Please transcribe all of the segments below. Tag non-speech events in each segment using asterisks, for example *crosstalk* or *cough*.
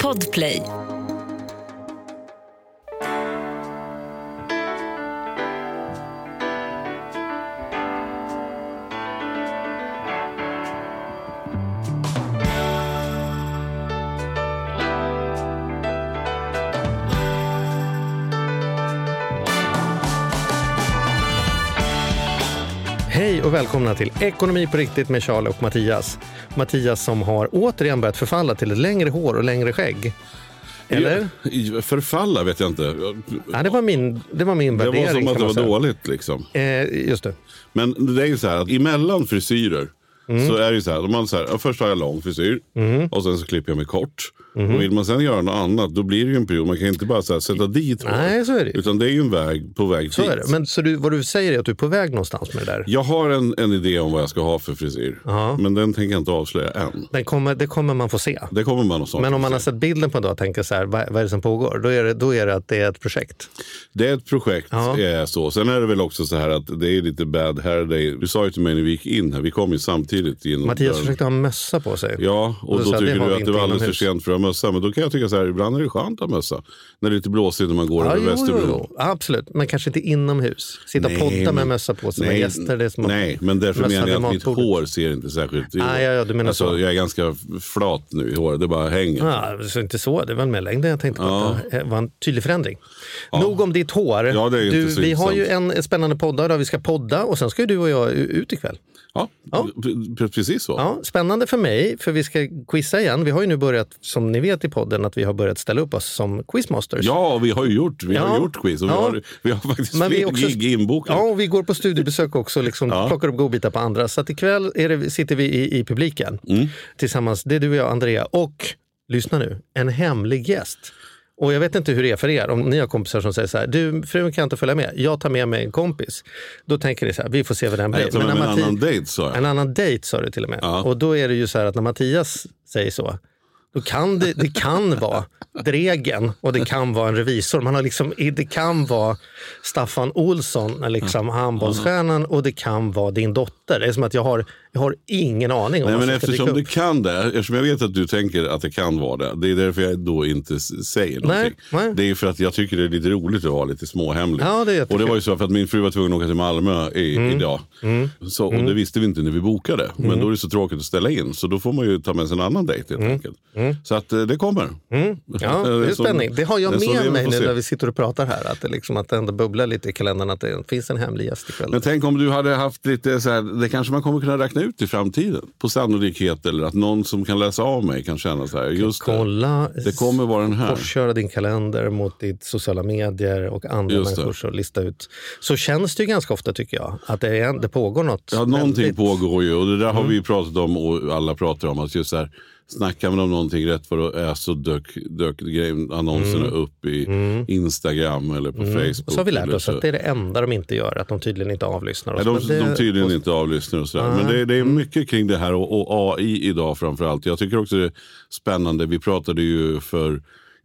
Podplay. Välkomna till Ekonomi på riktigt med Charlie och Mattias. Mattias som har återigen börjat förfalla till ett längre hår och längre skägg. Eller? Ja, Förfalla vet jag inte. Ja, det var min, det var min Det värdering. var som att det var säga. dåligt. Liksom. Eh, just det. Men det är ju så här att emellan frisyrer Mm. så är det ju så här. Man så här först har jag lång frisyr och sen så klipper jag mig kort. Mm. Och vill man sen göra något annat då blir det ju en period. Man kan inte bara så här, sätta dit hår. Nej, så är det. Utan det är ju en väg på väg Så dit. är det. Men så du, vad du säger är att du är på väg någonstans med det där? Jag har en, en idé om vad jag ska ha för frisyr. Ja. Men den tänker jag inte avslöja än. Den kommer, det kommer man få se. Det kommer man snart Men om man har se. sett bilden på en dag och tänker så här, vad, vad är det som pågår? Då är det, då är det att det är ett projekt. Det är ett projekt. Ja. Är så. Sen är det väl också så här att det är lite bad hair day. Du sa ju till mig när vi gick in här, vi kom ju samtidigt. In Mattias dörren. försökte ha mössa på sig. Ja, och Då då, jag, det tycker du att det var alldeles för sent för att mössa. Men då kan jag tycka så här, ibland är det skönt att ha mössa. När det är lite blåsigt när man går Ja, över Västerbron. Absolut, men kanske inte inomhus. Sitta och podda med mössa på sig med Nej, gäster. Det är som nej, men därför menar jag att mitt hår ser inte särskilt Ah, ja, ja, du menar alltså, så. Jag är ganska flat nu i håret, det bara hänger. Ja, så inte så, det var mer längden jag tänkte på. Ja. Det var en tydlig förändring. Nog om ditt hår. Ja, du, vi har ju en spännande podd där vi ska podda och sen ska ju du och jag ut ikväll. Ja, Ja. precis så. Ja, spännande för mig, för vi ska quizza igen. Vi har ju nu börjat, som ni vet i podden, att vi har börjat ställa upp oss som quizmasters. Ja, vi har ju gjort, vi Ja. har gjort quiz och vi, Ja. har, vi har faktiskt Men vi fler också- gig inbokade. Ja, och vi går på studiebesök också, liksom *laughs* Ja. plockar upp godbitar på andra. Så att ikväll är det, sitter vi i, i publiken Mm. tillsammans, det är du och jag, Andrea, och, lyssna nu, en hemlig gäst. Och jag vet inte hur det är för er, om ni har kompisar som säger så här, du frun kan inte följa med, jag tar med mig en kompis. Då tänker ni så här, vi får se vad den blir. jag tar med när mig en Matti- annan dejt sa jag. en annan dejt sa du till och med. Ja. Och då är det ju så här att när Mattias säger så, då kan det, det kan vara Dregen och det kan vara en revisor. Man har liksom, det kan vara Staffan Olsson, liksom handbollsstjärnan, och det kan vara din dotter. Det är som att jag har, jag har ingen aning om Nej, men eftersom upp. kan det, eftersom jag vet att du tänker att det kan vara det, det är därför jag då inte säger någonting. nej. Det är för att jag tycker det är lite roligt att vara lite småhemlig. Ja, det och. Mm. det var ju så för att min fru var tvungen att åka till Malmö i, idag. Så, och det visste vi inte när vi bokade. Men då är det så tråkigt att ställa in. Så då får man ju ta med sig en annan dejt helt enkelt. Så att eh, det kommer. Mm. Ja, *laughs* det är spänning. Det har jag med mig nu se. när vi sitter och pratar här. Att det, liksom, att det ändå bubblar lite i kalendern att det finns en hemlig gäst ikväll. Men tänk om du hade haft lite så här, det kanske man kommer kunna räkna ut i framtiden. På sannolikhet eller att någon som kan läsa av mig kan känna så här, just det. Kolla, Det kommer vara den här. korsköra din kalender mot ditt sociala medier och andra Just det. människor och lista ut. Så känns det ju ganska ofta tycker jag, att det, är, det pågår något. Ja, någonting väldigt- pågår ju och det där Mm. har vi ju pratat om och alla pratar om. Att just så här, snackar man om någonting rätt vad det är så dök, dök grejen, annonserna upp i Instagram eller på Facebook. Mm. Och så har vi lärt oss att det är det enda de inte gör, att de tydligen inte avlyssnar oss. Nej, de, det, de tydligen inte avlyssnar och sådär. Men det, det är mycket kring det här och, och AI idag framförallt. Jag tycker också det är spännande. Vi pratade ju för,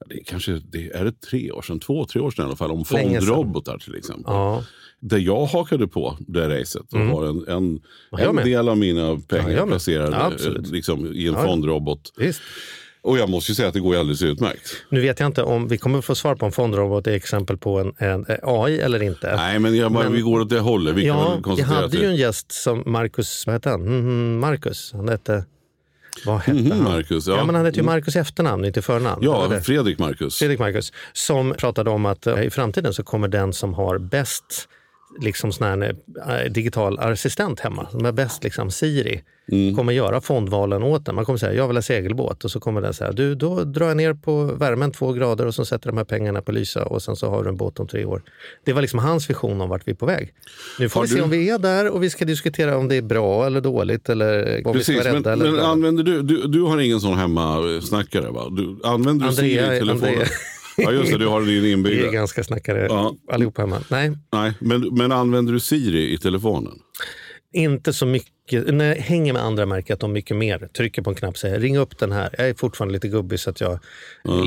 det är kanske det är det tre år sedan, två, tre år sedan i alla fall, om fondrobotar till exempel. Ja. Där jag hakade på det racet och har en, en, en del av mina pengar Ja, placerade Ja, eh, liksom, i en Ja, fondrobot. Visst. Och jag måste ju säga att det går alldeles utmärkt. Nu vet jag inte om vi kommer få svar på om fondrobot är exempel på en, en AI eller inte. Nej, men, jag, Men- vi går åt det hållet. Vi ja, jag hade ju en gäst som Marcus, vad hette han? Mm, Marcus, han hette, vad hette Mhm, han? Marcus, Ja. ja. men han hette ju Marcus i efternamn, inte förnamn. Ja. Fredrik Marcus. Fredrik Marcus, som pratade om att eh, i framtiden så kommer den som har bäst liksom sån här, eh, digital assistent hemma, som är bäst liksom Siri, Mm. kommer göra fondvalen åt den. Man kommer säga, jag vill ha segelbåt och så kommer den säga, du då drar jag ner på värmen två grader och så sätter de här pengarna på Lysa och sen så har du en båt om tre år. Det var liksom hans vision om vart vi är på väg. Nu får Har vi se du- om vi är där och vi ska diskutera om det är bra eller dåligt eller vad vi Precis, ska vara men, rädda eller men använder du, du, du har ingen sån hemmasnackare va? Du, använder du Andrea- Siri i telefonen? Andrea- Ja just det, du har din Vi är inbyggda. ganska snackare Ja. allihopa hemma. Nej, Nej, men, men använder du Siri i telefonen? Inte så mycket. När jag hänger med andra märker jag att de mycket mer trycker på en knapp och säger ring upp den här. Jag är fortfarande lite gubbig så att jag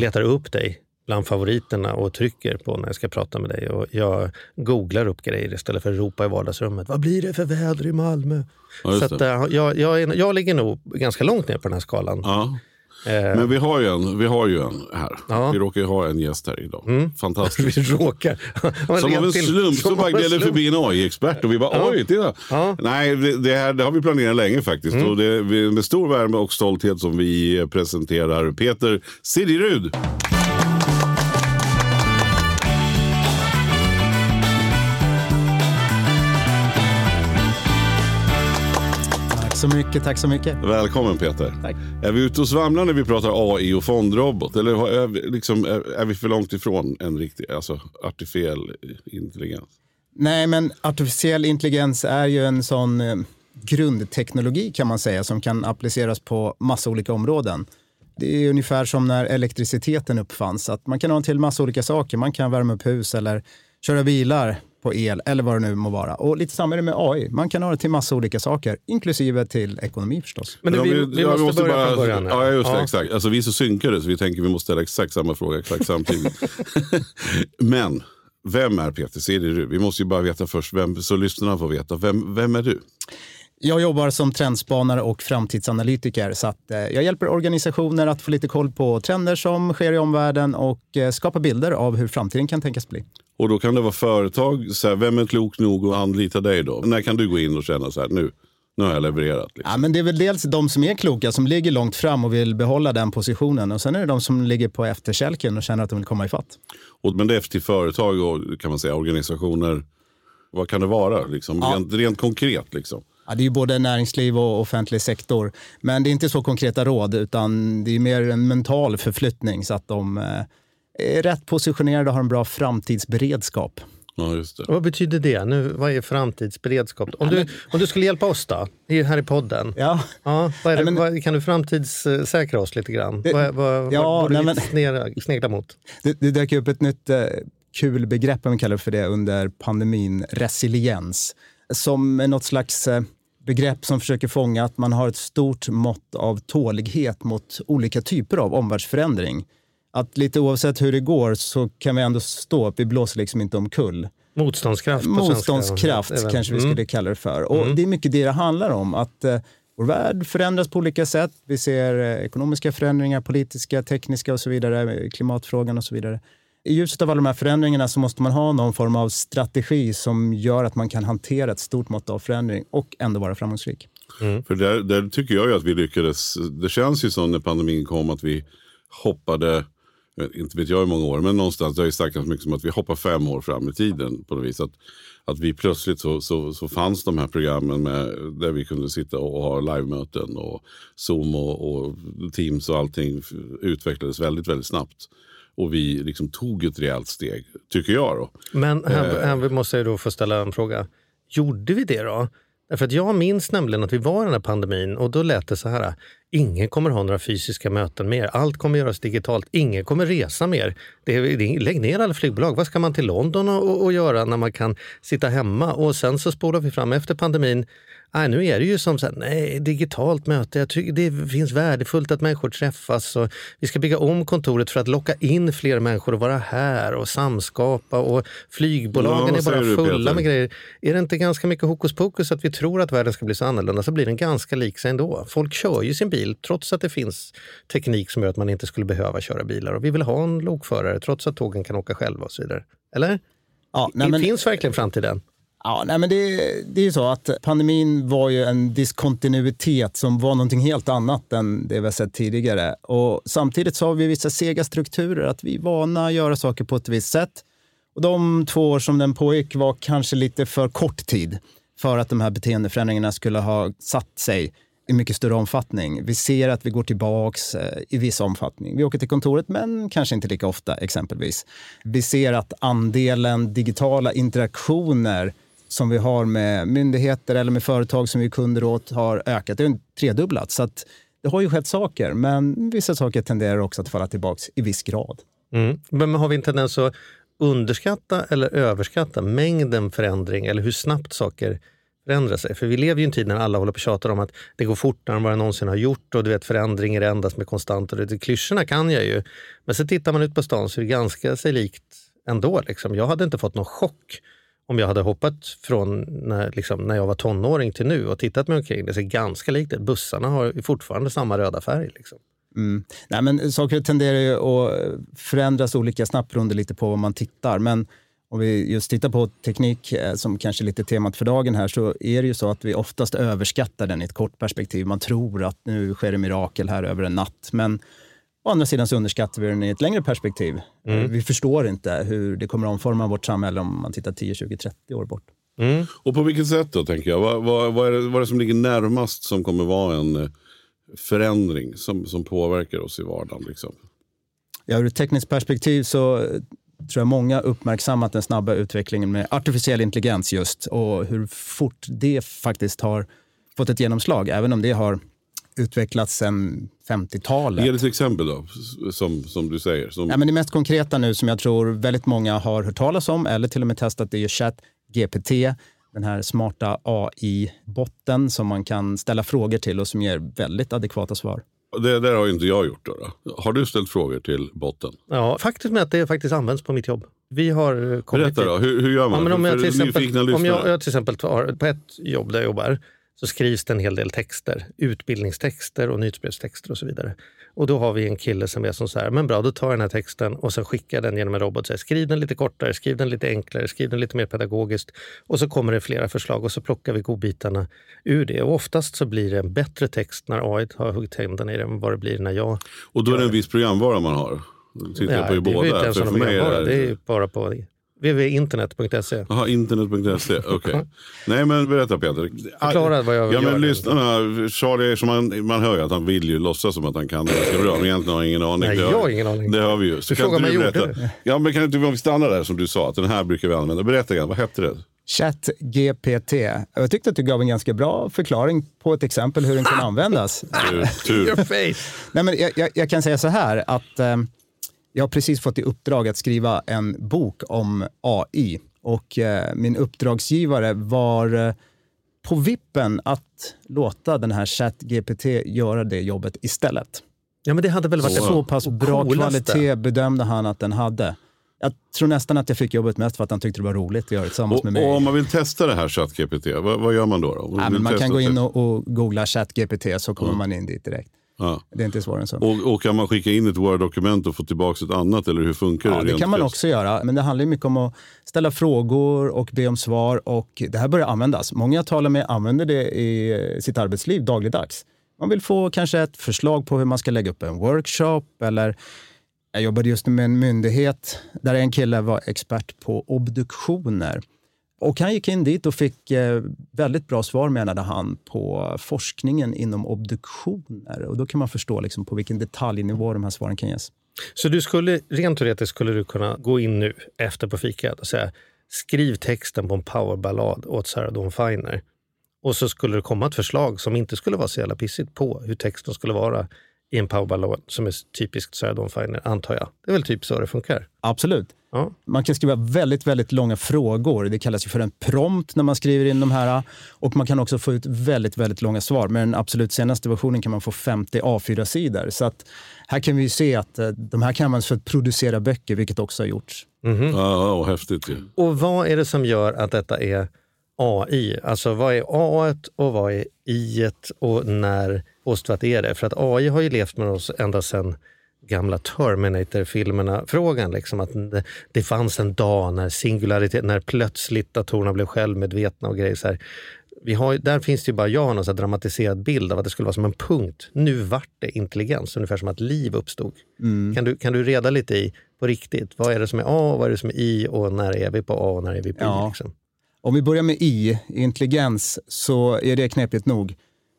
letar upp dig bland favoriterna och trycker på när jag ska prata med dig. Och jag googlar upp grejer istället för att ropa i vardagsrummet. Vad blir det för väder i Malmö? Ja, så att, äh, jag, jag, är, jag ligger nog ganska långt ner på den här skalan. Ja. Eh, Men vi har ju en, vi har ju en här. Ja. Vi råkar ju ha en gäst här idag. Fantastiskt. *laughs* vi råkar. Som av en slump så bara gled det förbi en AI-expert och vi bara Ja. oj, titta. Ja. Mm. Nej, det, här, det har vi planerat länge faktiskt. Och det är med stor värme och stolthet som vi presenterar Peter Sidjerud. Så mycket, tack så mycket. Välkommen Peter. Tack. Är vi ute och svamlar när vi pratar AI och fondrobot? Eller är vi, liksom, är, är vi för långt ifrån en riktig alltså, artificiell intelligens? Nej, men artificiell intelligens är ju en sån eh, grundteknologi kan man säga som kan appliceras på massa olika områden. Det är ungefär som när elektriciteten uppfanns. Att man kan ha den till massa olika saker. Man kan värma upp hus eller köra bilar på el eller vad det nu må vara. Och lite samma är det med AI. Man kan ha det till massa olika saker, inklusive till ekonomi förstås. Men du, om vi, vi ja, måste, börja från början. här. Ja, just det. Ja. Exakt. Alltså, vi är så synkade så vi tänker vi måste ställa exakt samma fråga exakt samtidigt. *laughs* Men, vem är Peter Cederud? Vi måste ju bara veta först, vem, så lyssnarna får veta. Vem, vem är du? Jag jobbar som trendspanare och framtidsanalytiker så att, eh, jag hjälper organisationer att få lite koll på trender som sker i omvärlden och eh, skapa bilder av hur framtiden kan tänkas bli. Och då kan det vara företag. Så här, vem är klok nog att anlita dig då? När kan du gå in och känna så här, nu, nu har jag levererat? Liksom. Ja, men det är väl dels de som är kloka, som ligger långt fram och vill behålla den positionen. Och sen är det de som ligger på efterkälken och känner att de vill komma ifatt. Och, men det är till företag och kan man säga, organisationer. Vad kan det vara? Liksom? Ja. Rent, rent konkret. Liksom. Ja, det är ju både näringsliv och offentlig sektor. Men det är inte så konkreta råd, utan det är mer en mental förflyttning så att de eh, rätt positionerade har en bra framtidsberedskap. Ja, just det. Vad betyder det? Nu, vad är framtidsberedskap? Om du, om du skulle hjälpa oss då, här i podden. Ja, Ja, vad är det, men- vad, kan du framtidssäkra oss lite grann? Det- vad, vad, ja, vad borde nej, vi men- snegla, mot? det, det dök upp ett nytt eh, kul begrepp, om vi kallar det för det, under pandemin, resiliens. Som är något slags eh, begrepp som försöker fånga att man har ett stort mått av tålighet mot olika typer av omvärldsförändring. Att lite oavsett hur det går så kan vi ändå stå upp, vi blåser liksom inte omkull. Motståndskraft på svenska. Motståndskraft Även. kanske vi Mm. skulle kalla det för. Och Det är mycket det det handlar om. Att eh, Vår värld förändras på olika sätt. Vi ser eh, ekonomiska förändringar, politiska, tekniska och så vidare, eh, klimatfrågan och så vidare. I ljuset av alla de här förändringarna så måste man ha någon form av strategi som gör att man kan hantera ett stort mått av förändring och ändå vara framgångsrik. För där, där tycker jag ju att vi lyckades. Det känns ju som när pandemin kom att vi hoppade, inte vet jag hur många år, men någonstans det har ju snackats mycket som att vi hoppar fem år fram i tiden på något vis. Att, att vi plötsligt så, så, så fanns de här programmen med, där vi kunde sitta och ha livemöten och Zoom och, och Teams och allting utvecklades väldigt, väldigt snabbt. Och vi liksom tog ett rejält steg, tycker jag då. Men här, Eh. här måste jag då få ställa en fråga. Gjorde vi det då? Därför att jag minns nämligen att vi var i den här pandemin och då lät det så här. Ingen kommer ha några fysiska möten mer. Allt kommer göras digitalt. Ingen kommer resa mer. Det är, det är, lägg ner alla flygbolag. Vad ska man till London och, och, och göra när man kan sitta hemma? Och sen så spolar vi fram efter pandemin. Nej, nu är det ju som så här, nej, digitalt möte. Jag tycker det finns värdefullt att människor träffas. Och vi ska bygga om kontoret för att locka in fler människor att vara här och samskapa. Och flygbolagen Ja, är bara du, fulla Peter? med grejer. Är det inte ganska mycket hokus pokus att vi tror att världen ska bli så annorlunda så blir den ganska lik sig ändå. Folk kör ju sin bil trots att det finns teknik som gör att man inte skulle behöva köra bilar. Och vi vill ha en lokförare trots att tågen kan åka själva och så vidare. Eller? Ja, det finns verkligen framtiden. Ja, nej, men det, det är ju så att pandemin var ju en diskontinuitet som var någonting helt annat än det vi har sett tidigare. Och samtidigt så har vi vissa sega strukturer, att vi är vana att göra saker på ett visst sätt. Och de två år som den pågick var kanske lite för kort tid för att de här beteendeförändringarna skulle ha satt sig i mycket större omfattning. Vi ser att vi går tillbaks eh, i viss omfattning. Vi åker till kontoret, men kanske inte lika ofta exempelvis. Vi ser att andelen digitala interaktioner som vi har med myndigheter eller med företag som vi är kunder åt har ökat. Det har tredubblats. Så att det har ju skett saker, men vissa saker tenderar också att falla tillbaka i viss grad. Mm. Men har vi en tendens att underskatta eller överskatta mängden förändring eller hur snabbt saker förändrar sig? För vi lever ju i en tid när alla håller på och tjatar om att det går fortare än vad det någonsin har gjort och du vet förändring är det enda som är konstant. Och det, klyschorna kan jag ju. Men så tittar man ut på stan så är det ganska sig likt ändå. Liksom. Jag hade inte fått någon chock om jag hade hoppat från när, liksom, när jag var tonåring till nu och tittat mig omkring. Det ser ganska likt ut. Bussarna har fortfarande samma röda färg. Liksom. Mm. Nej, men saker tenderar ju att förändras olika snabbt beroende lite på vad man tittar. Men om vi just tittar på teknik, eh, som kanske är lite temat för dagen här, så är det ju så att vi oftast överskattar den i ett kort perspektiv. Man tror att nu sker det mirakel här över en natt. Men å andra sidan så underskattar vi den i ett längre perspektiv. Mm. Vi förstår inte hur det kommer att omforma vårt samhälle om man tittar 10, 20, 30 år bort. Mm. Och på vilket sätt då, tänker jag? Vad, vad, vad, är det, vad är det som ligger närmast som kommer vara en eh, förändring som, som påverkar oss i vardagen? Liksom? Ja, ur ett tekniskt perspektiv så tror jag många uppmärksammat den snabba utvecklingen med artificiell intelligens just och hur fort det faktiskt har fått ett genomslag, även om det har utvecklats sedan 50-talet. Ge ett exempel då, som, som du säger. Som... Ja, men det mest konkreta nu som jag tror väldigt många har hört talas om eller till och med testat det är Chat GPT. Den här smarta AI-botten som man kan ställa frågor till och som ger väldigt adekvata svar. Det där har inte jag gjort. Då, då. Har du ställt frågor till botten? Ja, faktiskt med att det faktiskt används på mitt jobb. Vi har kommit Berätta då, hur, hur gör man? Ja, men om, jag till exempel, om jag, jag till exempel tar, på ett jobb där jag jobbar så skrivs det en hel del texter. Utbildningstexter och nyhetsbrevstexter och så vidare. Och då har vi en kille som är som så här, men bra, då tar jag den här texten och så skickar den genom en robot. Så här, skriv den lite kortare, skriv den lite enklare, skriv den lite mer pedagogiskt. Och så kommer det flera förslag och så plockar vi godbitarna ur det. Och oftast så blir det en bättre text när AI har huggit tänderna i det än vad det blir när jag Och då är det en viss programvara man har? Tittar ja, på i båda? Inte ens för, för mig är det, det är bara på www.internet.se. Jaha, internet.se. Okej. Okay. Nej, men berätta Peter. Förklara vad jag ja, gör. Men lyssnarna, Charlie, som man, man hör ju att han vill ju låtsas som att han kan det ganska bra, men egentligen har han ingen aning. Nej, jag har ingen aning. Det har vi ju. Så du frågar mig gjorde det. Ja, men kan inte vi stanna där som du sa, att den här brukar vi använda. Berätta igen, vad hette det? ChatGPT. Jag tyckte att du gav en ganska bra förklaring på ett exempel hur den kan användas. Tur. tur. *laughs* Nej, men jag, jag, jag, kan säga så här att eh, jag har precis fått i uppdrag att skriva en bok om AI och eh, min uppdragsgivare var eh, på vippen att låta den här ChatGPT göra det jobbet istället. Ja, men det hade väl varit så, så pass bra kvalitet bedömde han att den hade. Jag tror nästan att jag fick jobbet mest för att han tyckte det var roligt att göra det tillsammans och, med mig. Och om man vill testa det här ChatGPT, vad, vad gör man då? då? Ja, man kan gå in och, och googla ChatGPT så kommer mm. man in dit direkt. Ja. Det är inte svårare än så. Och, och kan man skicka in ett Word-dokument och få tillbaka ett annat eller hur funkar ja, det? Det kan man också göra, men det handlar mycket om att ställa frågor och be om svar och det här börjar användas. Många jag talar med använder det i sitt arbetsliv dagligdags. Man vill få kanske ett förslag på hur man ska lägga upp en workshop eller jag jobbade just med en myndighet där en kille var expert på obduktioner. Och han gick in dit och fick eh, väldigt bra svar menade han på forskningen inom obduktioner. Och då kan man förstå liksom på vilken detaljnivå de här svaren kan ges. Så du skulle, rent teoretiskt skulle du kunna gå in nu efter på fikat och säga skriv texten på en powerballad åt Sarah Dawn Finer. Och så skulle det komma ett förslag som inte skulle vara så jävla pissigt på hur texten skulle vara i en powerballad som är typiskt Sarah Dawn Finer, antar jag. Det är väl typ så det funkar? Absolut. Ja. Man kan skriva väldigt, väldigt långa frågor. Det kallas för en prompt när man skriver in de här. Och man kan också få ut väldigt, väldigt långa svar. Med den absolut senaste versionen kan man få 50 A4-sidor. Så att här kan vi se att eh, de här kan användas för att producera böcker, vilket också har gjorts. Mm -hmm. Ja, ja, häftigt. Och vad är det som gör att detta är AI? Alltså vad är A och vad är I och när påstår att det är det? För att AI har ju levt med oss ända sedan gamla Terminator-filmerna-frågan. Liksom, att det, fanns en dag när singularitet, när plötsligt datorerna blev självmedvetna och grejer. Så här. Vi har, där finns det ju bara jag en dramatiserad bild av att det skulle vara som en punkt. Nu vart det intelligens, ungefär som att liv uppstod. Mm. Kan, du, kan du reda lite i, på riktigt, vad är det som är A, vad är det som är I och när är vi på A och när är vi på I? Liksom? Om vi börjar med I, intelligens, så är det knepigt nog.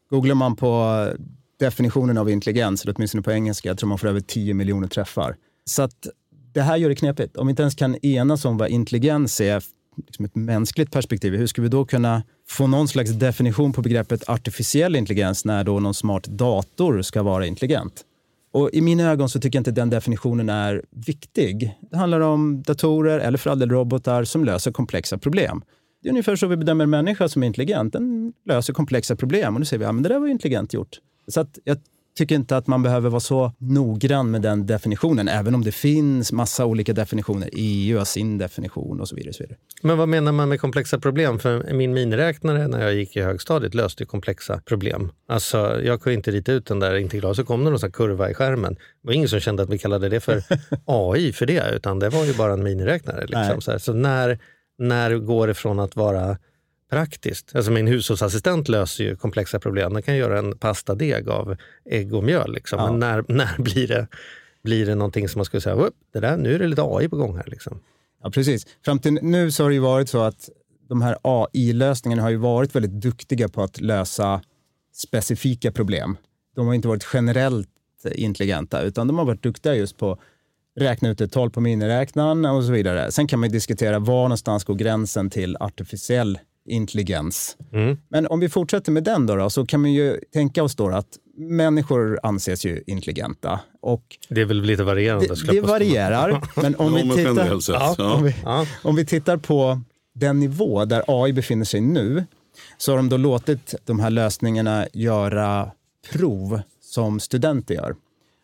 Googlar man på eh, definitionen av intelligens, eller åtminstone på engelska, jag tror man får över 10 miljoner träffar. Så att det här gör det knepigt. Om vi inte ens kan enas om vad intelligens är liksom ett mänskligt perspektiv, hur ska vi då kunna få någon slags definition på begreppet artificiell intelligens när då någon smart dator ska vara intelligent? Och I mina ögon så tycker jag inte den definitionen är viktig. Det handlar om datorer, eller för all del robotar, som löser komplexa problem. Det är ungefär så vi bedömer en människa som är intelligent. Den löser komplexa problem och nu säger vi att ja, det där var intelligent gjort. Så att jag tycker inte att man behöver vara så noggrann med den definitionen, även om det finns massa olika definitioner. EU har sin definition och så vidare. Och så vidare. Men vad menar man med komplexa problem? För min miniräknare när jag gick i högstadiet löste komplexa problem. Alltså, jag kunde inte rita ut den där integral, så kom det någon kurva i skärmen. Det var ingen som kände att vi kallade det för *laughs* AI för det, utan det var ju bara en miniräknare. Liksom. Så, så, när, när går det från att vara praktiskt. Alltså min hushållsassistent löser ju komplexa problem. Den kan göra en pastadeg av ägg och mjöl. Liksom. Ja. Men när, *laughs* när blir, det, blir det någonting som man skulle säga, det där, nu är det lite AI på gång här. Liksom. Ja, precis. Fram till nu så har det ju varit så att de här AI-lösningarna har ju varit väldigt duktiga på att lösa specifika problem. De har inte varit generellt intelligenta, utan de har varit duktiga just på räkna ut ett tal på miniräknaren och så vidare. Sen kan man diskutera var någonstans går gränsen till artificiell intelligens. Mm. Men om vi fortsätter med den då, då, så kan man ju tänka oss då att människor anses ju intelligenta. Och det är väl lite varierande? Det, det varierar. *laughs* men om vi, tittar, ja, om, vi, om vi tittar på den nivå där AI befinner sig nu så har de då låtit de här lösningarna göra prov som studenter gör.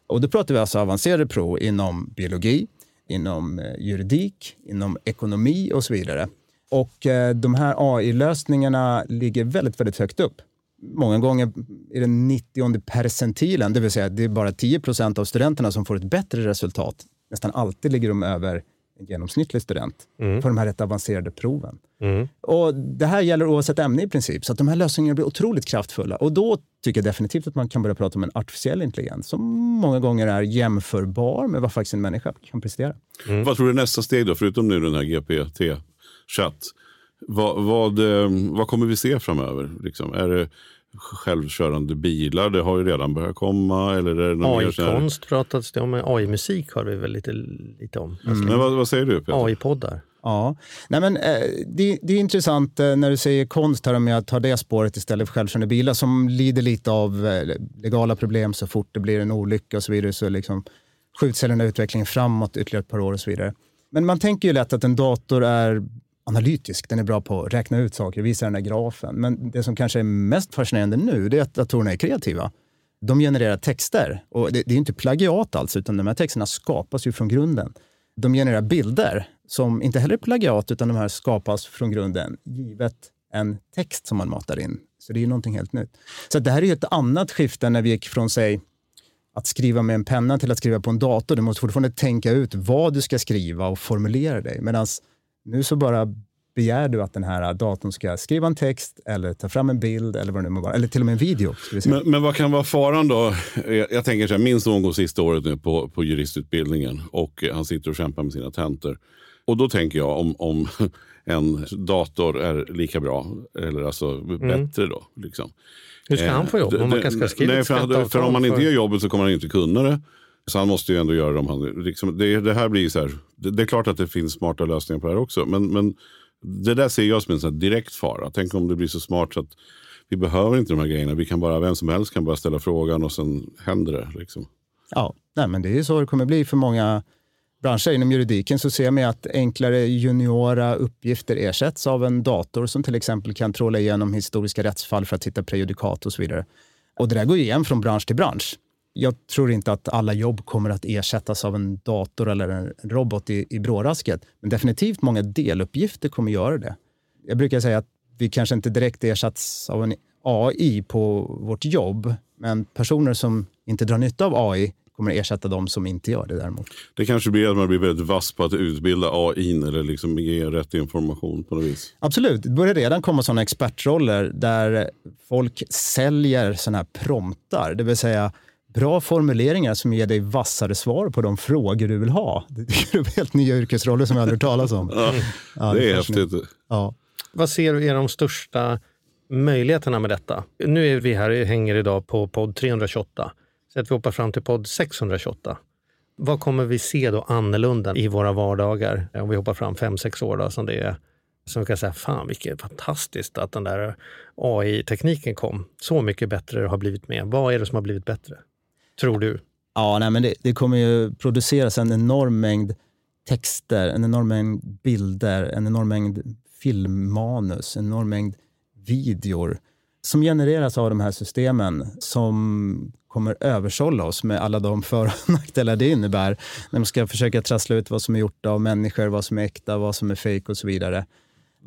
Och då pratar vi alltså avancerade prov inom biologi, inom eh, juridik, inom ekonomi och så vidare. Och eh, de här AI-lösningarna ligger väldigt, väldigt högt upp. Många gånger är det 90 percentilen, det vill säga det är bara 10 procent av studenterna som får ett bättre resultat. Nästan alltid ligger de över en genomsnittlig student mm. för de här rätt avancerade proven. Mm. Och Det här gäller oavsett ämne i princip, så att de här lösningarna blir otroligt kraftfulla. Och då tycker jag definitivt att man kan börja prata om en artificiell intelligens som många gånger är jämförbar med vad faktiskt en människa kan prestera. Mm. Vad tror du är nästa steg då, förutom nu den här GPT chatt. Vad, vad, eh, vad kommer vi se framöver? Liksom? Är det självkörande bilar? Det har ju redan börjat komma. AI-konst pratas det om. AI-musik har vi väl lite, lite om. Mm. Men vad, vad, säger du Peter? AI-poddar. Ja, Nej, men, eh, det, det, är intressant eh, när du säger konst här med att ta det spåret istället för självkörande bilar som lider lite av eh, legala problem så fort det blir en olycka och så vidare så liksom skjuts hela utvecklingen framåt ytterligare ett par år och så vidare. Men man tänker ju lätt att en dator är analytisk. Den är bra på att räkna ut saker, visa den här grafen. Men det som kanske är mest fascinerande nu det är att datorerna är kreativa. De genererar texter. Och det, det är inte plagiat alls, utan de här texterna skapas ju från grunden. De genererar bilder som inte heller är plagiat, utan de här skapas från grunden givet en text som man matar in. Så det är ju någonting helt nytt. Så det här är ju ett annat skifte när vi gick från sig att skriva med en penna till att skriva på en dator. Du måste fortfarande tänka ut vad du ska skriva och formulera dig. Medan nu så bara begär du att den här datorn ska skriva en text eller ta fram en bild eller vad det nu vara. Eller till och med en video. Men, men, vad kan vara faran då? Jag, jag tänker så här, min son går sista året nu på, på juristutbildningen och han sitter och kämpar med sina tentor. Och då tänker jag om, om *laughs* en dator är lika bra eller alltså mm. bättre då. Liksom. Hur ska han få jobb? Om man ska skriva nej, för, för om man inte gör jobbet så kommer han inte kunna det. Så han måste ju ändå göra det om han... Liksom, det, det, här blir så här, det, det, är klart att det finns smarta lösningar på det här också. Men, men det där ser jag som en sån direkt fara. Tänk om det blir så smart så att vi behöver inte de här grejerna. Vi kan bara, vem som helst kan bara ställa frågan och sen händer det. Liksom. Ja, nej, men det är så det kommer bli för många branscher. Inom juridiken så ser man att enklare juniora uppgifter ersätts av en dator som till exempel kan tråla igenom historiska rättsfall för att hitta prejudikat och så vidare. Och det där går igen från bransch till bransch jag tror inte att alla jobb kommer att ersättas av en dator eller en robot i, i brårasket. Men definitivt många deluppgifter kommer göra det. Jag brukar säga att vi kanske inte direkt ersatts av en AI på vårt jobb, men personer som inte drar nytta av AI kommer ersätta de som inte gör det däremot. Det kanske blir att man blir väldigt vass på att utbilda AI eller liksom ge rätt information på något vis. Absolut. Det börjar redan komma sådana expertroller där folk säljer sådana här promptar, det vill säga bra formuleringar som ger dig vassare svar på de frågor du vill ha. Det är *laughs* helt nya yrkesroller som jag aldrig talas om. *laughs* Ja, ja, det, det är häftigt. Ja. Vad ser du är de största möjligheterna med detta? Nu är vi här hänger idag på podd 328. Så att vi hoppar fram till podd 628. Vad kommer vi se då annorlunda i våra vardagar om vi hoppar fram fem sex år då, som det är? Som kan säga, fan vilket fantastiskt att den där AI-tekniken kom. Så mycket bättre det har blivit med. Vad är det som har blivit bättre? Tror du? Ja, nej, men det, det, kommer ju produceras en enorm mängd texter, en enorm mängd bilder, en enorm mängd filmmanus, en enorm mängd videor som genereras av de här systemen som kommer översålla oss med alla de för och *laughs* nackdelar det innebär när man ska försöka trassla ut vad som är gjort av människor, vad som är äkta, vad som är fejk och så vidare.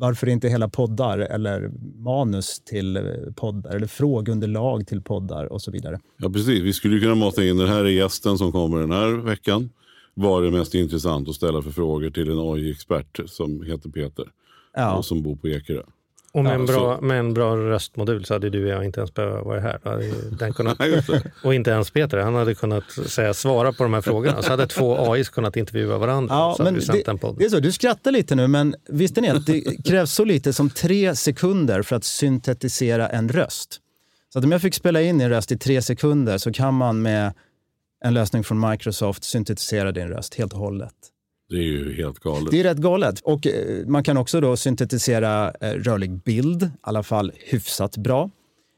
Varför inte hela poddar eller manus till eh, poddar eller frågeunderlag till poddar och så vidare. Ja, precis. Vi skulle kunna mata in den här är gästen som kommer den här veckan. Vad är det mest intressant att ställa för frågor till en AI-expert som heter Peter Ja. och som bor på Ekerö? Och med, en bra, med en bra röstmodul så hade du och jag inte ens behövt vara här. *laughs* Den kunnat, och inte ens Peter, han hade kunnat säga, svara på de här frågorna. Så hade två *laughs* AIs kunnat intervjua varandra. Ja, men det, det är så, du skrattar lite nu, men visste ni att det krävs så lite som tre sekunder för att syntetisera en röst? Så att om jag fick spela in en röst i tre sekunder så kan man med en lösning från Microsoft syntetisera din röst helt och hållet. Det är ju helt galet. Det är rätt galet. Och eh, man kan också då syntetisera eh, rörlig bild, i alla fall hyfsat bra.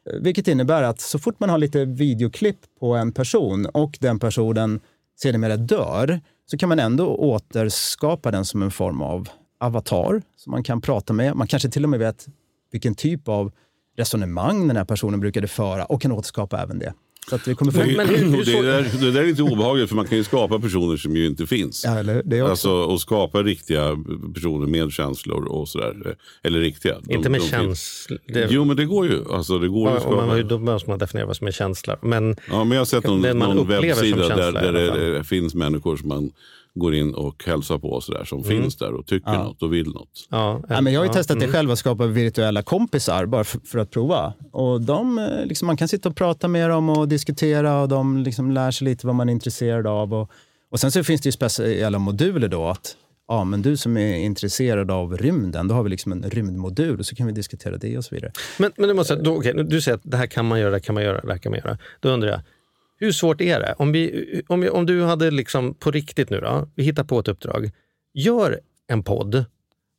Eh, vilket innebär att så fort man har lite videoklipp på en person och den personen sedermera dör så kan man ändå återskapa den som en form av avatar som man kan prata med. Man kanske till och med vet vilken typ av resonemang den här personen brukade föra och kan återskapa även det. Så att vi kommer få... Men- men hur- hur Och det, där, det där är lite obehagligt för man kan ju skapa personer som ju inte finns. Ja, eller, det är också. Alltså och skapa riktiga personer med känslor och sådär. Eller riktiga. De- inte med de känslor. Det, Jo men det går ju. Alltså, det går ju att och man, då måste man definiera vad som är känslor. Men Ja, men jag har sett någon, Det man någon upplever som webbsida där, där det finns människor som man går in och hälsar på och sådär, som Mm. finns där och tycker Ja. något och vill något. ja, Ja, men jag har ju ja, testat det mm. själv att skapa virtuella kompisar bara för, för att prova. Och de, eh, liksom, man kan sitta och prata med dem och diskutera och de liksom lär sig lite vad man är intresserad av. Och, och sen så finns det ju speciella moduler då. att ja, men Du som är intresserad av rymden, då har vi liksom en rymdmodul och så kan vi diskutera det och så vidare. Men, men du, måste, då, okej, du säger att det här kan man göra, det här kan man göra, det här kan man göra. Då undrar jag, hur svårt är det? Om, vi, om, om du hade liksom på riktigt nu då, vi hittar på ett uppdrag. Gör en podd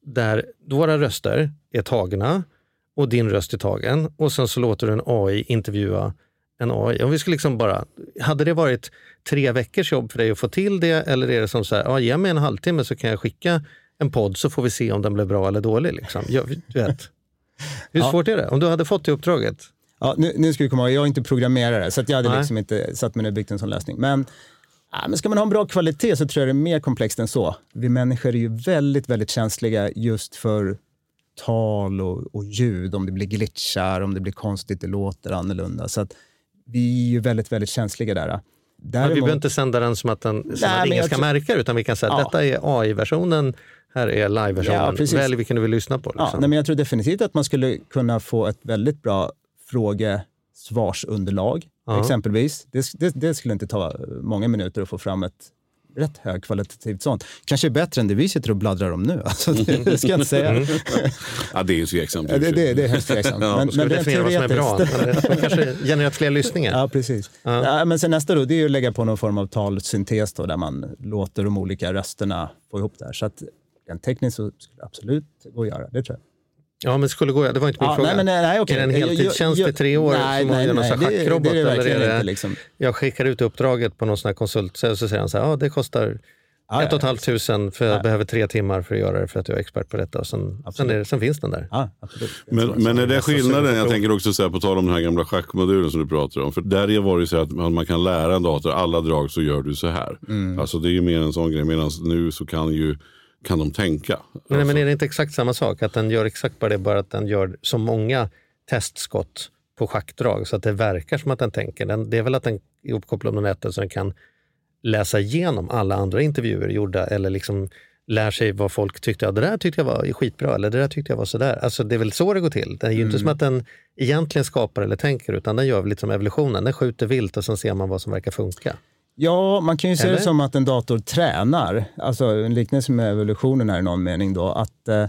där våra röster är tagna och din röst är tagen och sen så låter du en AI intervjua en AI. Om vi skulle liksom bara, hade det varit tre veckors jobb för dig att få till det eller är det som så här, ja, ge mig en halvtimme så kan jag skicka en podd så får vi se om den blev bra eller dålig. Liksom. Jag, du vet. *laughs* Hur Ja. svårt är det? Om du hade fått det uppdraget? Ja, nu, nu ska vi komma ihåg, jag är inte programmerare så att jag hade Nej. liksom inte satt mig ner och byggt en sån lösning. Men, ja, men ska man ha en bra kvalitet så tror jag det är mer komplext än så. Vi människor är ju väldigt, väldigt känsliga just för tal och, och ljud, om det blir glitchar, om det blir konstigt, det låter annorlunda. Så att vi är ju väldigt, väldigt känsliga där. Men vi Däremot, behöver inte sända den som att, den, som Nej, att ingen ska tror- märka utan vi kan säga att Ja. detta är AI-versionen, här är Ja, live-versionen. precis. Välj vilken du vill lyssna på. ja, Liksom. nej, men jag tror definitivt att man skulle kunna få ett väldigt bra frågesvarsunderlag, Ja. exempelvis. Det, det, det skulle inte ta många minuter att få fram ett rätt högkvalitativt sånt. Kanske bättre än det vi sitter och bladdrar om nu. *laughs* Alltså, det, det ska jag inte säga. Mm. Ja, det är ju tveksamt. Ja, det, det, det är högst tveksamt. *laughs* Ja, men, rent definiera vad som är bra. Men det kanske genererat fler lyssningar. Ja, precis. Ja. men sen nästa då, det är ju att lägga på någon form av talsyntes då, där man låter de olika rösterna få ihop det här. Så att rent tekniskt så skulle det absolut gå att göra, det tror jag. Ja, men skulle gå, det var inte min Ja, fråga. nej, men, nej, okej. Är det en Jag- jag- heltidstjänst i tre år nej, som man nej, gör någon det- schackrobot? det är det eller är det, inte, liksom. Jag skickar ut uppdraget på någon sån här konsult så säger han så här, ja det kostar Ja, ett och ett halvt tusen för jag behöver tre timmar för att göra det för att jag är expert på detta. Och sen, sen, är, det- sen finns den där. Jag Men, men är det skillnaden, jag tänker också så här, på tal om den här gamla schackmodulen som du pratar om. För där var det så att man, man kan lära en dator, alla drag så gör du så här. Mm. Alltså det är ju mer en sån grej. Medan nu så kan ju kan de tänka. Men, alltså, men är det inte exakt samma sak? Att den gör exakt bara det, bara att den gör så många testskott på schackdrag så att det verkar som att den tänker. Den, det är väl att den är uppkopplad med nätet så den kan läsa igenom alla andra intervjuer gjorda eller liksom lär sig vad folk tyckte. Ja, det där tyckte jag var skitbra eller det där tyckte jag var sådär. Alltså, det är väl så det går till. Det är ju inte som att den egentligen skapar eller tänker utan den gör lite som evolutionen. Den skjuter vilt och sen ser man vad som verkar funka. Ja, man kan ju se Eller? det som att en dator tränar. Alltså en liknelse med evolutionen här i någon mening då. Att eh,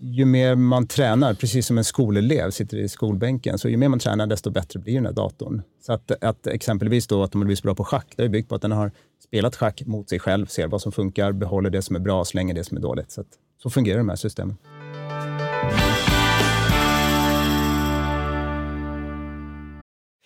ju mer man tränar, precis som en skolelev sitter i skolbänken, så ju mer man tränar desto bättre blir den här datorn. Så att, att exempelvis då att de blivit så bra på schack, det är byggt på att den har spelat schack mot sig själv, ser vad som funkar, behåller det som är bra, slänger det som är dåligt. Så, att, så fungerar de här systemen.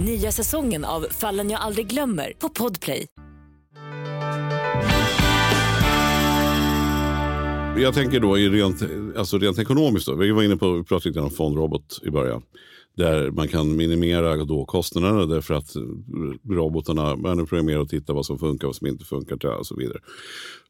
Nya säsongen av Fallen jag aldrig glömmer på Podplay. Jag tänker då i rent, alltså rent ekonomiskt. Då. Vi var inne på vi pratade lite om fondrobot i början. Där man kan minimera då kostnaderna därför att robotarna man är programmerade att titta vad som funkar och vad som inte funkar och så vidare.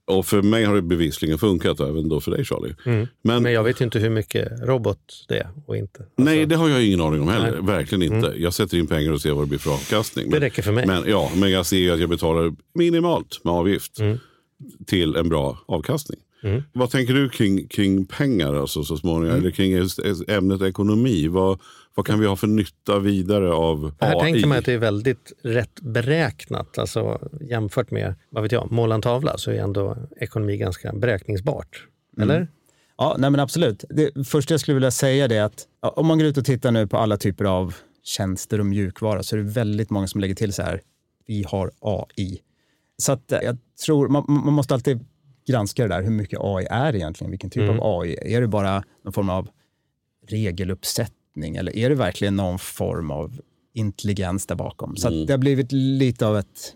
Och för mig har det bevisligen funkat, även då för dig Charlie. Mm. Men, Men jag vet ju inte hur mycket robot det är och inte. Alltså... Nej, det har jag ingen aning om heller. Nej. Verkligen inte. Mm. Jag sätter in pengar och ser vad det blir för avkastning. Det räcker för mig. Men, ja, men jag ser att jag betalar minimalt med avgift mm. till en bra avkastning. Mm. Vad tänker du kring, kring pengar alltså, så småningom? Mm. Eller kring ämnet ekonomi? Vad, vad kan vi ha för nytta vidare av AI? Här tänker man att det är väldigt rätt beräknat. Alltså, jämfört med vad vet jag, måla en tavla så är ändå ekonomi ganska beräkningsbart. Mm. Eller? Mm. Ja, nej men absolut. Det första jag skulle vilja säga är att om man går ut och tittar nu på alla typer av tjänster och mjukvara så är det väldigt många som lägger till så här, vi har AI. Så att eh, jag tror, man, man måste alltid granska det där, hur mycket AI är egentligen? Vilken typ mm. av AI? Är det bara någon form av regeluppsättning eller är det verkligen någon form av intelligens där bakom? Så mm. det har blivit lite av ett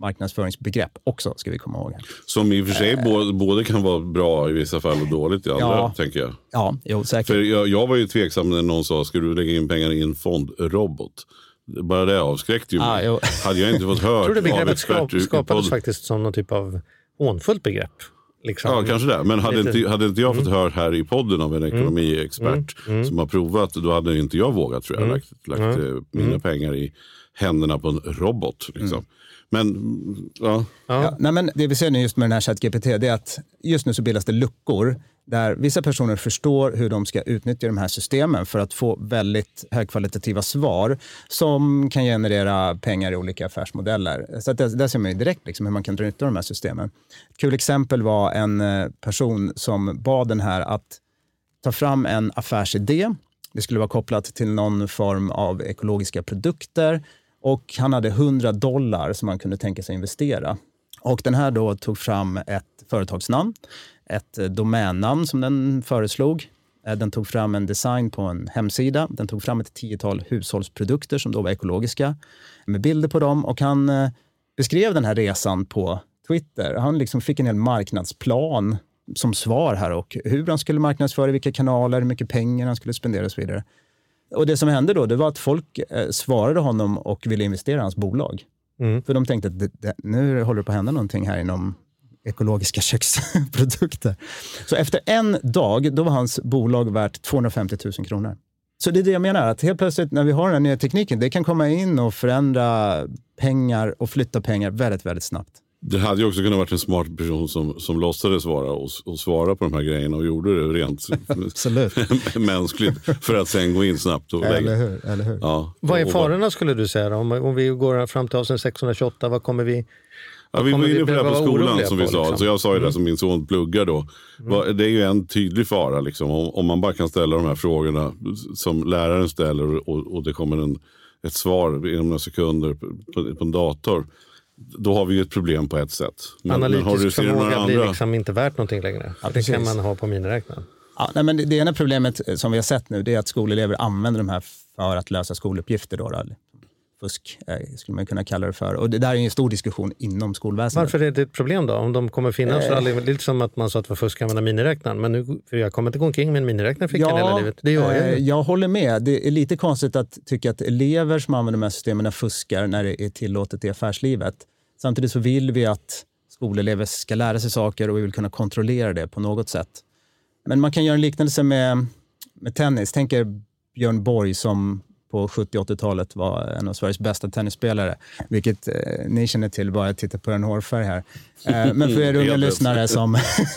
marknadsföringsbegrepp också, ska vi komma ihåg. Som i och för sig eh. både kan vara bra i vissa fall och dåligt i andra, ja, tänker jag. Ja, jo, säkert. För jag, jag var ju tveksam när någon sa, ska du lägga in pengar i en fondrobot? Bara det avskräckte ju mig. Ah, Hade jag inte fått *laughs* höra av begreppet skap, skapades faktiskt som någon typ av hånfullt begrepp. Liksom. Ja, kanske det. Men hade, Lite... inte, hade inte jag fått mm. höra här i podden av en mm. ekonomiexpert mm. Mm. som har provat, då hade inte jag vågat tror jag, mm. lagt, lagt mm. mina mm. pengar i händerna på en robot. Liksom. Men, ja. ja. ja. nej, men det vi ser nu just med den här ChatGPT är att just nu så bildas det luckor där vissa personer förstår hur de ska utnyttja de här systemen för att få väldigt högkvalitativa svar som kan generera pengar i olika affärsmodeller. Så där, där ser man direkt liksom hur man kan dra nytta av de här systemen. Ett kul exempel var en eh, person som bad den här att ta fram en affärsidé. Det skulle vara kopplat till någon form av ekologiska produkter och han hade 100 dollar som han kunde tänka sig investera. Och den här då tog fram ett företagsnamn ett domännamn som den föreslog. Eh, den tog fram en design på en hemsida. Den tog fram ett tiotal hushållsprodukter som då var ekologiska med bilder på dem och han eh, beskrev den här resan på Twitter. Han liksom fick en hel marknadsplan som svar här och hur han skulle marknadsföra, vilka kanaler, hur mycket pengar han skulle spendera och så vidare. Och det som hände då det var att folk eh, svarade honom och ville investera i hans bolag. Mm. För de tänkte att nu håller det på att hända någonting här inom ekologiska *laughs* köksprodukter. Så efter en dag, då var hans bolag värt 250 000 kronor. Så det är det jag menar, att helt plötsligt när vi har den här nya tekniken, det kan komma in och förändra pengar och flytta pengar väldigt, väldigt snabbt. Det hade ju också kunnat vara en smart person som, som låtsades vara och, och svara på de här grejerna och gjorde det rent *laughs* *laughs* mänskligt för att sen gå in snabbt. Och eller hur, eller hur? Ja, vad är farorna skulle du säga? Om, om vi går fram till 1628, vad kommer vi Ja, vi var inne på det här på skolan som vi sa. Liksom. Så jag sa ju det som min son pluggar då. Mm. Det är ju en tydlig fara liksom. Om, om, man bara kan ställa de här frågorna som läraren ställer och, och det kommer en, ett svar inom några sekunder på, på, på en dator. då har vi ju ett problem på ett sätt. Men, Analytisk men har du, förmåga blir andra? liksom inte värt någonting längre. det precis. kan man ha på miniräknaren. Ja, nej, men det, det ena problemet som vi har sett nu det är att skolelever använder de här för att lösa skoluppgifter. Då, då. Fusk eh, skulle man kunna kalla det för. Och det där är en stor diskussion inom skolväsendet. Varför är det ett problem då? Om de kommer finnas för aldrig, Det är lite som att man sa att det var fusk att använda miniräknaren. Men nu, jag kommer inte gå omkring med en miniräknare fickan hela livet. Det gör jag eh, jag håller med. Det är lite konstigt att tycka att elever som använder de här systemen fuskar när det är tillåtet i affärslivet. Samtidigt så vill vi att skolelever ska lära sig saker och vi vill kunna kontrollera det på något sätt. Men man kan göra en liknelse med, med tennis. Tänk er Björn Borg som på 70-80-talet var en av Sveriges bästa tennisspelare. Vilket eh, ni känner till bara jag tittar på en hårfärg här. Eh, men för er *laughs* unga lyssnare som... *laughs*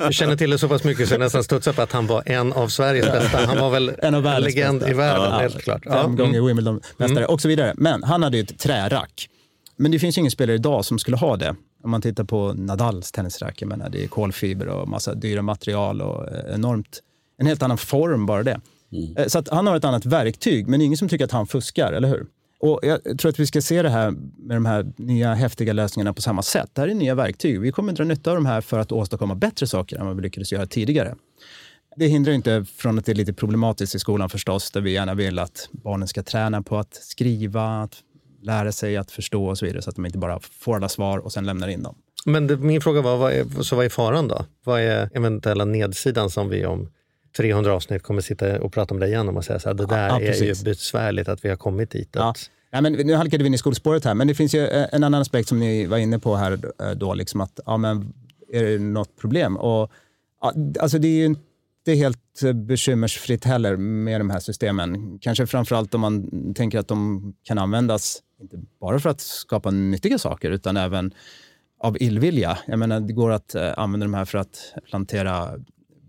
Jag känner till det så pass mycket så jag nästan studsar på att han var en av Sveriges bästa. Han var väl En av en legend bästa. i världen, Ja. helt klart. Fem Ja. gånger Mm. Wimbledon-mästare och så vidare. Men han hade ju ett trärack. Men det finns ju ingen spelare idag som skulle ha det. Om man tittar på Nadals tennisrack, jag menar, det är kolfiber och massa dyra material och eh, enormt, en helt annan form bara det. Eh, Så att han har ett annat verktyg, men ingen som tycker att han fuskar, eller hur? Och jag tror att vi ska se det här med de här nya häftiga lösningarna på samma sätt. Det här är nya verktyg. Vi kommer dra nytta av de här för att åstadkomma bättre saker än vad vi lyckades göra tidigare. Det hindrar inte från att det är lite problematiskt i skolan förstås, där vi gärna vill att barnen ska träna på att skriva, att lära sig att förstå och så vidare, så att de inte bara får alla svar och sen lämnar in dem. Men det, min fråga var, vad är, så vad är faran då? Vad är eventuella nedsidan som vi om 300 avsnitt kommer sitta och prata om det igen och säga så här, det där Ja, är ju besvärligt att vi har kommit dit. Ja. Att, Ja, men nu halkade vi in i skolspåret här, men det finns ju eh, en annan aspekt som ni var inne på här eh, då, liksom att ja, men är det något problem? Och, ja, alltså det är ju inte helt eh, bekymmersfritt heller med de här systemen. Kanske framförallt om man tänker att de kan användas, inte bara för att skapa nyttiga saker, utan även av illvilja. Jag menar, det går att använda de här för att plantera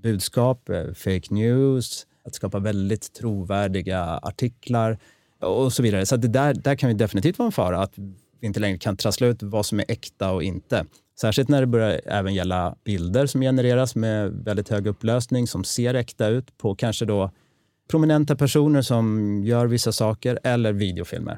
budskap, eh, fake news, att skapa väldigt trovärdiga artiklar och så vidare. Så det där, där kan ju definitivt vara en fara, att vi inte längre kan trassla ut vad som är äkta och inte. Särskilt när det börjar även gälla bilder som genereras med väldigt hög upplösning som ser äkta ut på kanske då prominenta personer som gör vissa saker eller videofilmer.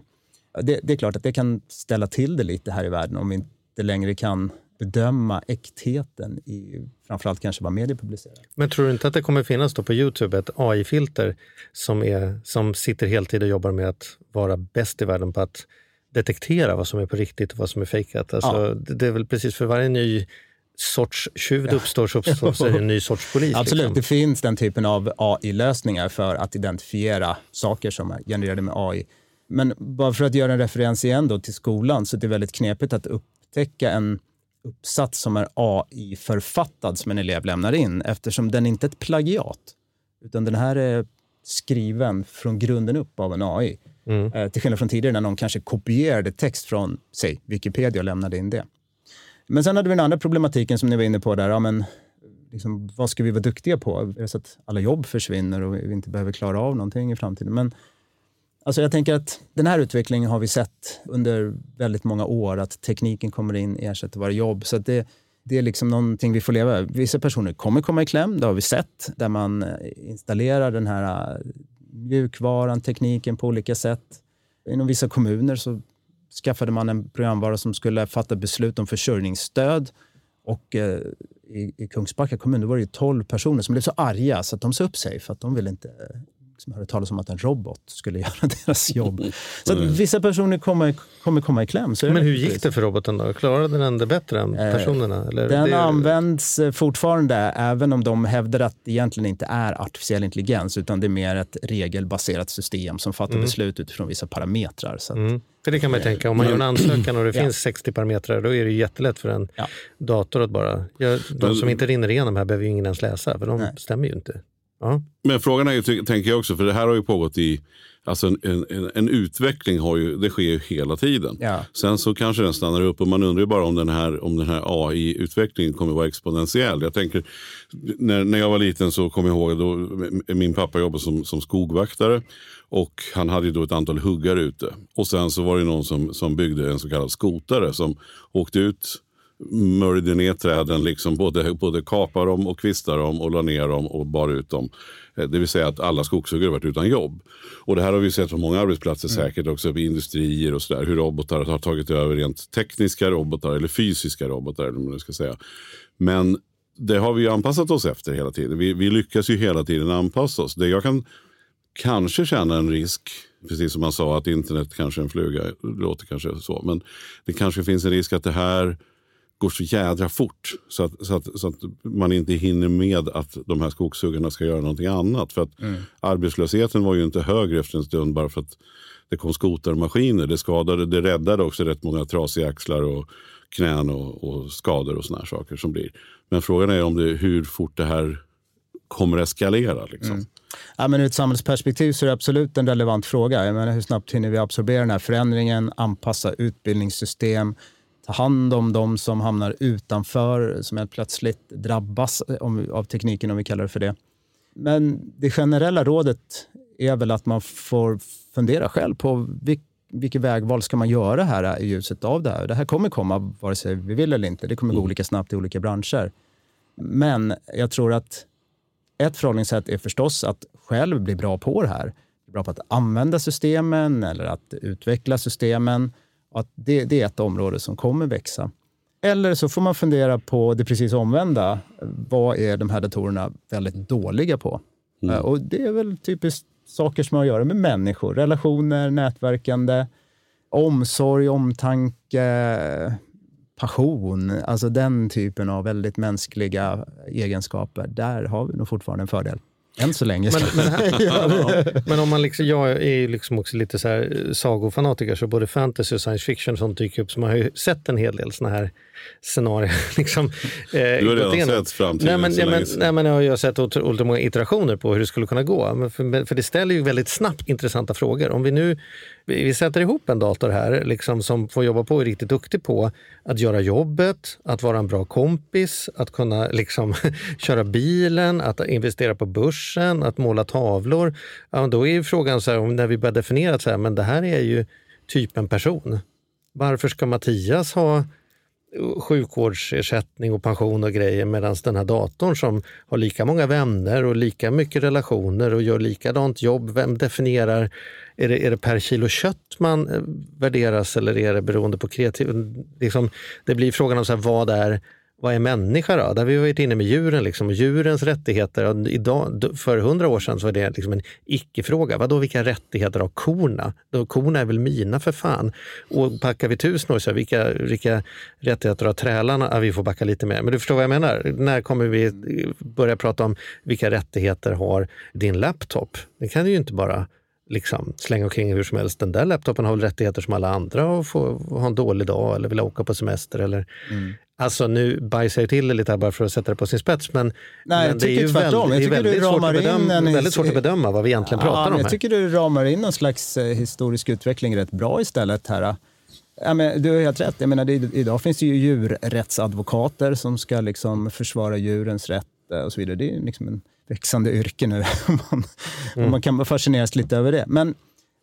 Det, det är klart att det kan ställa till det lite här i världen om vi inte längre kan bedöma äktheten i framförallt kanske vad media publicerar. men tror du inte att det kommer finnas då på Youtube ett AI-filter som, är, som sitter heltid och jobbar med att vara bäst i världen på att detektera vad som är på riktigt och vad som är fejkat? Alltså, det, det är väl precis för varje ny sorts tjuv det uppstår så uppstår det en ny sorts polis. *laughs* Absolut, liksom. det finns den typen av AI-lösningar för att identifiera saker som är genererade med AI. Men bara för att göra en referens igen då till skolan så är det väldigt knepigt att upptäcka en uppsats som är AI-författad som en elev lämnar in eftersom den inte är ett plagiat. Utan den här är skriven från grunden upp av en AI. Eh, till skillnad från tidigare när någon kanske kopierade text från, säg, Wikipedia och lämnade in det. Men sen hade vi den andra problematiken som ni var inne på där. Ja, men, liksom, vad ska vi vara duktiga på? Är det så att alla jobb försvinner och vi inte behöver klara av någonting i framtiden? Men alltså, jag tänker att den här utvecklingen har vi sett under väldigt många år. Att tekniken kommer in, ersätter våra jobb. Så att det, det är liksom någonting vi får leva med. Vissa personer kommer komma i kläm, det har vi sett. Där man eh, installerar den här eh, mjukvaran, tekniken på olika sätt. Inom vissa kommuner så skaffade man en programvara som skulle fatta beslut om försörjningsstöd. Och eh, i, i Kungsbacka kommun då var det 12 personer som blev så arga så att de sa upp sig för att de ville inte eh, liksom hörde talas om att en robot skulle *laughs* göra deras jobb. Så att vissa personer kommer, kommer komma i kläm. Men hur gick det för roboten då? Klarade den det bättre än personerna? Eller Eh, Den det, används eh, fortfarande, även om de hävdar att det egentligen inte är artificiell intelligens, utan det är mer ett regelbaserat system som fattar beslut utifrån vissa parametrar. Så att, Mm. För det kan man ju tänka, om man gör en ansökan och det *clears throat* Ja. finns 60 parametrar, då är det ju jättelätt för en Ja. dator att bara... Ja, de som inte rinner igenom här behöver ju ingen ens läsa, för de Nej. stämmer ju inte. Men frågan är ju, tänker jag också, för det här har ju pågått i, alltså en, en, en, en utveckling har ju, det sker ju hela tiden. Ja. Sen så kanske den stannar upp och man undrar ju bara om den här, om den här AI-utvecklingen kommer vara exponentiell. Jag tänker, när, när jag var liten så kommer jag ihåg, då, min pappa jobbade som, som skogvaktare och han hade ju då ett antal huggar ute. Och sen så var det någon som, som byggde en så kallad skotare som åkte ut mörjde ner träden, liksom både, både kapar dem och kvistar dem och la ner dem och bar ut dem. Eh, det vill säga att alla skogshuggare varit utan jobb. Och det här har vi sett på många arbetsplatser mm. säkert också i industrier och sådär. Hur robotar har tagit över rent tekniska robotar eller fysiska robotar. Eller man ska säga. Men det har vi anpassat oss efter hela tiden. Vi, vi lyckas ju hela tiden anpassa oss. Det jag kan kanske känna en risk, precis som man sa att internet kanske är en fluga, det låter kanske så, men det kanske finns en risk att det här går så jädra fort så att, så, att, så att man inte hinner med att de här skogshuggarna ska göra någonting annat. För att mm. Arbetslösheten var ju inte högre efter en stund bara för att det kom skotarmaskiner. Det, skadade, det räddade också rätt många trasiga axlar och knän och, och skador och såna saker som blir. Men frågan är om det, hur fort det här kommer eskalera. Liksom. Mm. Ja, men ur ett samhällsperspektiv så är det absolut en relevant fråga. Jag menar, hur snabbt hinner vi absorbera den här förändringen, anpassa utbildningssystem, ta hand om de som hamnar utanför, som helt plötsligt drabbas av tekniken, om vi kallar det för det. Men det generella rådet är väl att man får fundera själv på vilk, vilket vägval ska man göra här i ljuset av det här. Det här kommer komma vare sig vi vill eller inte. Det kommer gå mm. olika snabbt i olika branscher. Men jag tror att ett förhållningssätt är förstås att själv bli bra på det här. Bli bra på att använda systemen eller att utveckla systemen. Att det, det är ett område som kommer växa. Eller så får man fundera på det precis omvända. Vad är de här datorerna väldigt dåliga på? Mm. Eh, och Det är väl typiskt saker som har att göra med människor. Relationer, nätverkande, omsorg, omtanke, passion. Alltså den typen av väldigt mänskliga egenskaper. Där har vi nog fortfarande en fördel. Än så länge. Men, men, *laughs* *laughs* här, men, om man liksom, jag är liksom också lite så här sagofanatiker, så både fantasy och science fiction och sånt dyker upp. Så man har ju sett en hel del såna här scenarier. *laughs* Liksom, eh, du har redan sett framtiden nej, men, ja, men, nej, men Jag har ju sett otroligt många iterationer på hur det skulle kunna gå. Men för, för det ställer ju väldigt snabbt intressanta frågor. Om vi nu vi sätter ihop en dator här liksom, som får jobba på och är riktigt duktig på att göra jobbet, att vara en bra kompis, att kunna liksom, *laughs* köra bilen, att investera på börsen, att måla tavlor. Ja, då är frågan, så här, när vi börjar definiera att men det här är ju typ en person. Varför ska Mattias ha sjukvårdsersättning och pension och grejer medan den här datorn som har lika många vänner och lika mycket relationer och gör likadant jobb, vem definierar, är det, är det per kilo kött man eh, värderas eller är det beroende på kreativ... Liksom, det blir frågan om så här, vad är vad är människa då? Där vi har varit inne med djuren, liksom, djurens rättigheter. Idag, för hundra år sedan så var det liksom en icke-fråga. Vadå vilka rättigheter har korna? Då, korna är väl mina för fan. Och backar vi tusen år, så vilka, vilka rättigheter har trälarna? Ja, vi får backa lite mer. Men du förstår vad jag menar? När kommer vi börja prata om vilka rättigheter har din laptop? Det kan ju inte bara liksom slänga omkring hur som helst. Den där laptopen har väl rättigheter som alla andra och få ha en dålig dag eller vilja åka på semester. Eller, mm. Alltså nu bajsar jag till det lite här bara för att sätta det på sin spets. Men, Nej, men det är ju tvärtom. väldigt, jag väldigt, svårt, att bedöma, en... väldigt svårt att bedöma vad vi egentligen ja, pratar om. Jag här. tycker du ramar in någon slags eh, historisk utveckling rätt bra istället. här. Ja, men du har helt rätt. Jag menar, det, idag finns det ju djurrättsadvokater som ska liksom försvara djurens rätt eh, och så vidare. Det är liksom en växande yrke nu. *laughs* man, mm. man kan fascineras lite över det. Men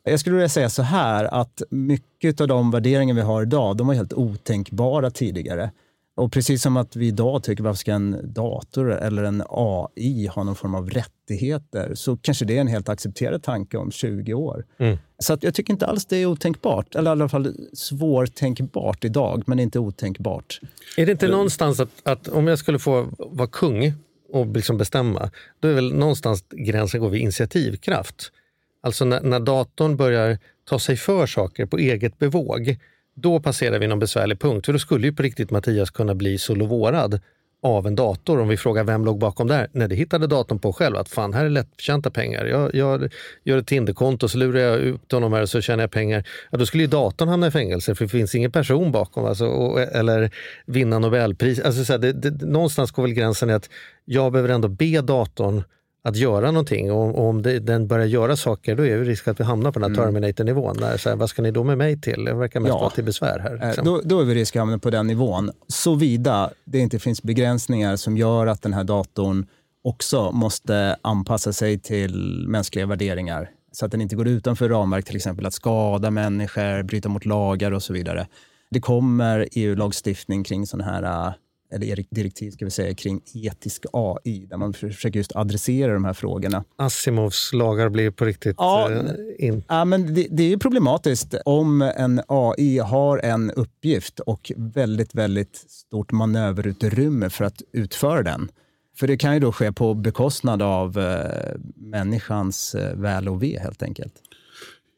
jag skulle vilja säga så här att mycket av de värderingar vi har idag, de var helt otänkbara tidigare. Och precis som att vi idag tycker varför ska en dator eller en AI ha någon form av rättigheter så kanske det är en helt accepterad tanke om 20 år. Mm. Så att jag tycker inte alls det är otänkbart, eller i alla fall svårtänkbart idag, men inte otänkbart. Är det inte någonstans att, att om jag skulle få vara kung och liksom bestämma, då är väl någonstans gränsen går vid initiativkraft. Alltså när, när datorn börjar ta sig för saker på eget bevåg, då passerar vi någon besvärlig punkt. För då skulle ju på riktigt Mattias kunna bli solovårad av en dator. Om vi frågar vem låg bakom där? Nej, det hittade datorn på själv. Att fan, här är lättförtjänta pengar. Jag, jag gör ett Tinderkonto, så lurar jag ut honom här och så tjänar jag pengar. Ja, då skulle ju datorn hamna i fängelse för det finns ingen person bakom. Alltså, och, eller vinna Nobelpris. Alltså, så här, det, det, någonstans går väl gränsen i att jag behöver ändå be datorn att göra någonting. Och, och om det, den börjar göra saker, då är det risk att vi hamnar på den här mm. Terminator-nivån. vad ska ni då med mig till? Jag verkar mest ja. vara till besvär här. Eh, liksom. Då, då är vi risk att hamna på den nivån. Såvida det inte finns begränsningar som gör att den här datorn också måste anpassa sig till mänskliga värderingar. Så att den inte går utanför ramverk, till exempel att skada människor, bryta mot lagar och så vidare. Det kommer EU-lagstiftning kring sån här, äh, eller direktiv ska vi säga, kring etisk AI där man försöker just adressera de här frågorna. Asimovs lagar blir på riktigt Ja, eh, in. Ja, men det, det är ju problematiskt om en AI har en uppgift och väldigt, väldigt stort manöverutrymme för att utföra den. För det kan ju då ske på bekostnad av eh, människans eh, väl och ve helt enkelt.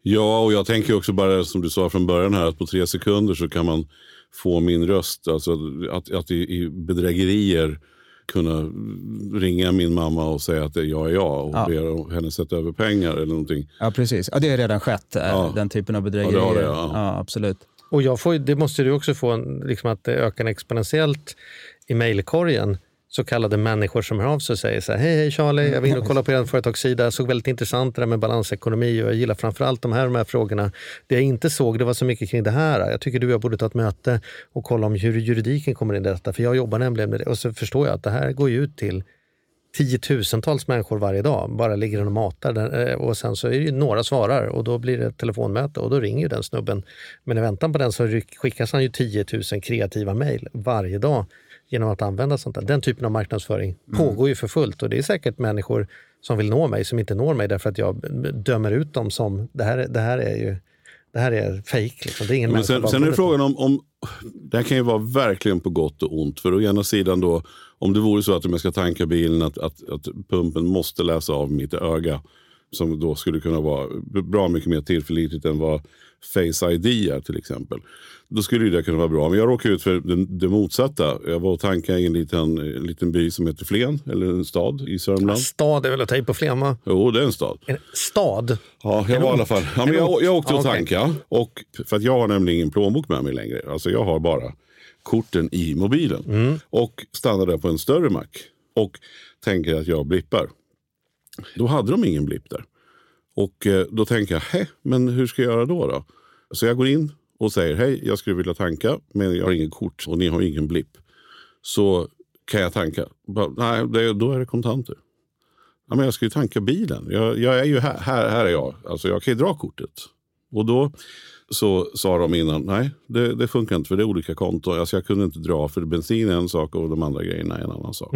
Ja, och jag tänker också bara som du sa från början här att på tre sekunder så kan man få min röst. Alltså att, att i, i bedrägerier kunna ringa min mamma och säga att det- jag är jag och Ja. be henne sätta över pengar eller någonting. Ja, precis. Ja, det har redan skett, eh, Ja. den typen av Ja, bedrägerier. det har det, ja. ja, absolut. Och jag får, det måste du också få, liksom att det ökar exponentiellt i mejlkorgen. Så kallade människor som hör av sig och säger så här, hej hej Charlie, jag var inne och kollade på er företagssida, såg väldigt intressant det där med balansekonomi och jag gillar framförallt de här, de här frågorna. Det jag inte såg det var så mycket kring det här. Jag tycker du och jag borde ta ett möte och kolla om hur juridiken kommer in i detta, för jag jobbar nämligen med det. Och så förstår jag att det här går ju ut till tiotusentals människor varje dag bara ligger och matar. Eh, och sen så är det ju några svarar och då blir det ett telefonmöte och då ringer ju den snubben. Men i väntan på den så skickas han ju 10 000 kreativa mejl varje dag genom att använda sånt där. Den typen av marknadsföring pågår ju för fullt och det är säkert människor som vill nå mig som inte når mig därför att jag dömer ut dem som det här, är- det här är ju det här är fejk. Liksom. Det är ingen Men människa sen, sen är det. frågan om, om, det här kan ju vara verkligen på gott och ont. För å ena sidan då, om det vore så att om jag ska tanka bilen att, att, att pumpen måste läsa av mitt öga. Som då skulle kunna vara bra mycket mer tillförlitligt än vad Face ID till exempel. Då skulle det kunna vara bra. Men jag råkade ut för det, motsatta. Jag var och tankade i en liten, en liten by som heter Flen, eller en stad i Sörmland. Stad är väl att ta i på flema? Jo, det är en stad. En stad? Ja, jag var i alla fall. Ja, men jag, jag åkte Ja, och tankade. Och, för att jag har nämligen ingen plånbok med mig längre. Alltså jag har bara korten i mobilen. Mm. Och stannade där på en större mack. Och tänker att jag blippar. Då hade de ingen blipp där. Och eh, då tänker jag, hej, men hur ska jag göra då, då? Så jag går in och säger, hej, jag skulle vilja tanka, men jag har ingen kort och ni har ingen blipp. Så kan jag tanka? Bara, Nej, det, då är det kontanter. Ja, men jag ska ju tanka bilen. Jag, jag är ju här, här, här är jag. Alltså jag kan ju dra kortet. Och då så sa de innan, nej det, det funkar inte för det är olika konton. Alltså jag kunde inte dra för bensin är en sak och de andra grejerna är en annan sak.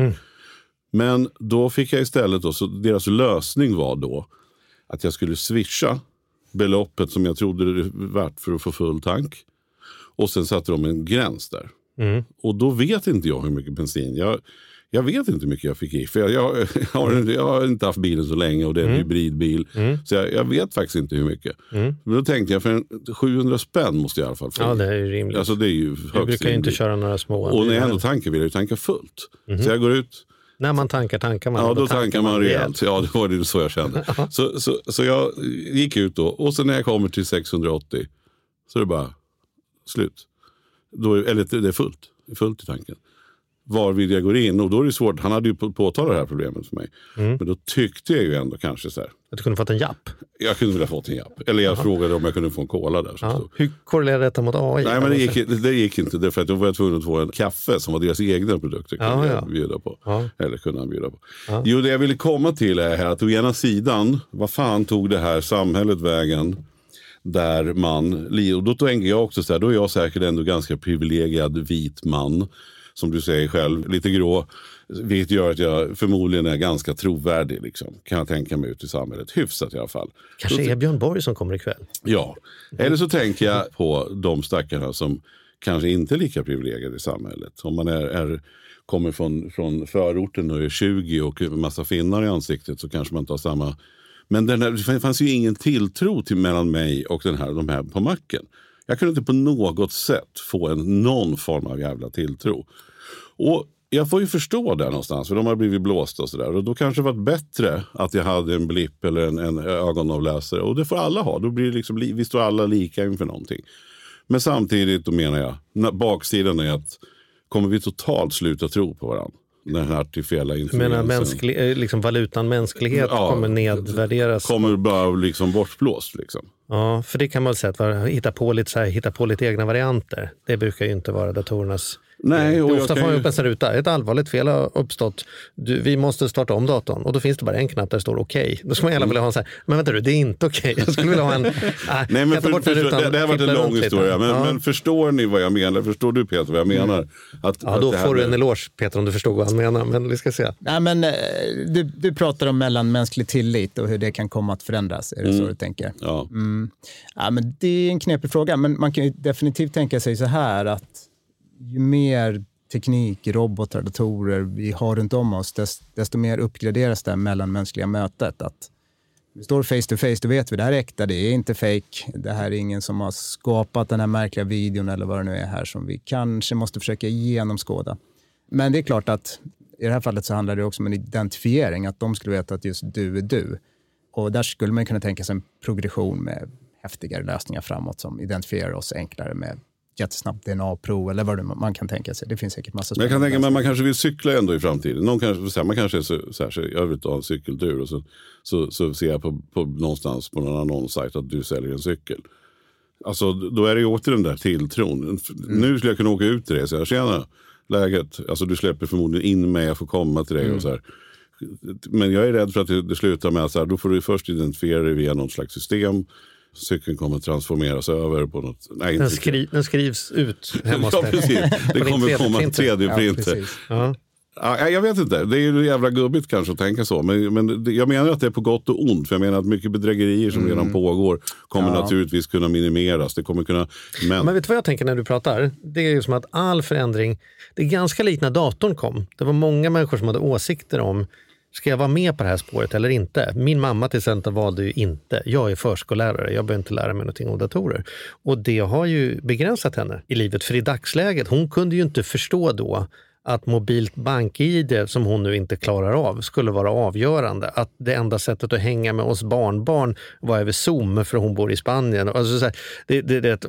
Men då fick jag istället, då, så deras lösning var då att jag skulle swisha beloppet som jag trodde det var värt för att få full tank. Och sen satte de en gräns där. Och då vet inte jag hur mycket bensin. Jag, jag vet inte hur mycket jag fick i. För jag, jag, *laughs* jag, har, jag har inte haft bilen så länge och det är en hybridbil. Så jag, vet faktiskt inte hur mycket. Men då tänkte jag, för en 700 spänn måste jag i alla fall få. Ja, det är ju rimligt. Alltså det är ju högst brukar ju inte köra några små. Och när jag ändå tankar vill jag ju tanka fullt. Så jag går ut, När man tankar tankar man. Ja, och då tankar man rejält. Ja, det var det så jag kände. *laughs* Så, så, så jag gick ut då och sen när jag kommer till 680 så är det bara slut. Då, eller det är fullt. Det är fullt i tanken. Varvid jag går in och då är det svårt. Han hade ju på- påtalat det här problemet för mig. Men då tyckte jag ju ändå kanske så här. Att du kunde fått en japp. Jag kunde vilja fått en japp. Eller jag frågade om jag kunde få en cola där. Ja. stod. Hur korrelerar detta mot AI? Nej, men det gick, det gick inte. Därför att då var jag tvungen att få en kaffe som var deras egna produkter. Kunde Ja, ja. bjuda på. Ja. Eller kunde han bjuda på. Jo, det jag ville komma till är här att å ena sidan, vad fan tog det här samhället vägen? Där man, och då tänker jag också så här, då är jag säkert ändå ganska privilegierad vit man. Som du säger själv, lite grå. Vilket gör att jag förmodligen är ganska trovärdig. Liksom, kan jag tänka mig ut i samhället. Hyfsat i alla fall. Kanske är Björn Borg som kommer ikväll. Ja, eller så tänker jag på de stackarna som kanske inte är lika privilegierade i samhället. Om man är, är, kommer från, från förorten och är 20 och en massa finnar i ansiktet så kanske man inte har samma... Men den här, det fanns ju ingen tilltro till mellan mig och den här, de här på macken. Jag kunde inte på något sätt få en, någon form av jävla tilltro. Och jag får ju förstå det någonstans, för de har blivit blåsta och sådär. Och då kanske det varit bättre att jag hade en blipp eller en, en ögonavläsare. Och det får alla ha. Då blir det liksom, li- vi står alla lika inför någonting. Men samtidigt då menar jag, baksidan är att kommer vi totalt sluta tro på varandra? Den här artificiella intelligensen mänsklig, eh, liksom valutan mänsklighet Ja. kommer nedvärderas. kommer bara liksom bortblåst. Liksom. Ja, för det kan man säga att hitta på lite, så här, hitta på lite egna varianter. Det brukar ju inte vara datorernas Nej, och det jag ofta får man ju- upp en ruta. Ett allvarligt fel har uppstått. Du, vi måste starta om datorn. Och då finns det bara en knapp där det står okej. Då skulle man gärna vilja ha en så här, men vänta du, det är inte okej. Jag skulle vilja ha en, *laughs* äh, Nej, men för, bort rutan, det, det här var en lång historia, men, ja. men förstår ni vad jag menar? Förstår du Peter vad jag menar? Att, ja, då får du en eloge Peter om du förstod vad han menar. Men vi ska se. Nej, men, eh, du, du pratar om mellanmänsklig tillit och hur det kan komma att förändras. Är det så du tänker? Ja. Mm. Ja, men det är en knepig fråga, men man kan ju definitivt tänka sig så här att ju mer teknik, robotar, datorer vi har runt om oss, desto mer uppgraderas det här mellanmänskliga mötet. Att vi står face to face, då vet vi det här är äkta, det är inte fake. Det här är ingen som har skapat den här märkliga videon eller vad det nu är här som vi kanske måste försöka genomskåda. Men det är klart att i det här fallet så handlar det också om en identifiering, att de skulle veta att just du är du. Och där skulle man kunna tänka sig en progression med häftigare lösningar framåt som identifierar oss enklare med jättesnabbt DNA-prov eller vad det man kan tänka sig. Det finns säkert massa Men jag kan tänka mig att man kanske vill cykla ändå i framtiden. Någon kanske, så här, man kanske är så, så här, så jag vill ha en cykeltur och så, så, så ser jag på, på någonstans på någon annonssajt att du säljer en cykel. Alltså då är det ju åter den där tilltron. Nu skulle jag kunna åka ut till dig och säga tjena, läget? Alltså du släpper förmodligen in mig, jag får komma till dig och så här. Men jag är rädd för att det, det slutar med att så här, då får du först identifiera dig via något slags system. Cykeln kommer att transformeras över på något... Nej, Den, skri, den skrivs ut hemma hos Ja, dig. precis. Det kommer komma 3D-printer. 3D-printer. precis. Ja. Ja, jag vet inte, det är ju jävla gubbigt kanske att tänka så. Men, men jag menar att det är på gott och ont. För jag menar att mycket bedrägerier som redan pågår kommer Ja. naturligtvis kunna minimeras. Det kommer kunna... Men, Men vet du vad jag tänker när du pratar? Det är ju som att all förändring, det är ganska likt när datorn kom. Det var många människor som hade åsikter om Ska jag vara med på det här spåret eller inte? Min mamma till exempel valde ju inte. Jag är förskollärare, jag behöver inte lära mig någonting om datorer. Och det har ju begränsat henne i livet. För i dagsläget, hon kunde ju inte förstå då att mobilt bank-id som hon nu inte klarar av skulle vara avgörande. Att det enda sättet att hänga med oss barnbarn var över Zoom för hon bor i Spanien. Alltså så här, det, det, det,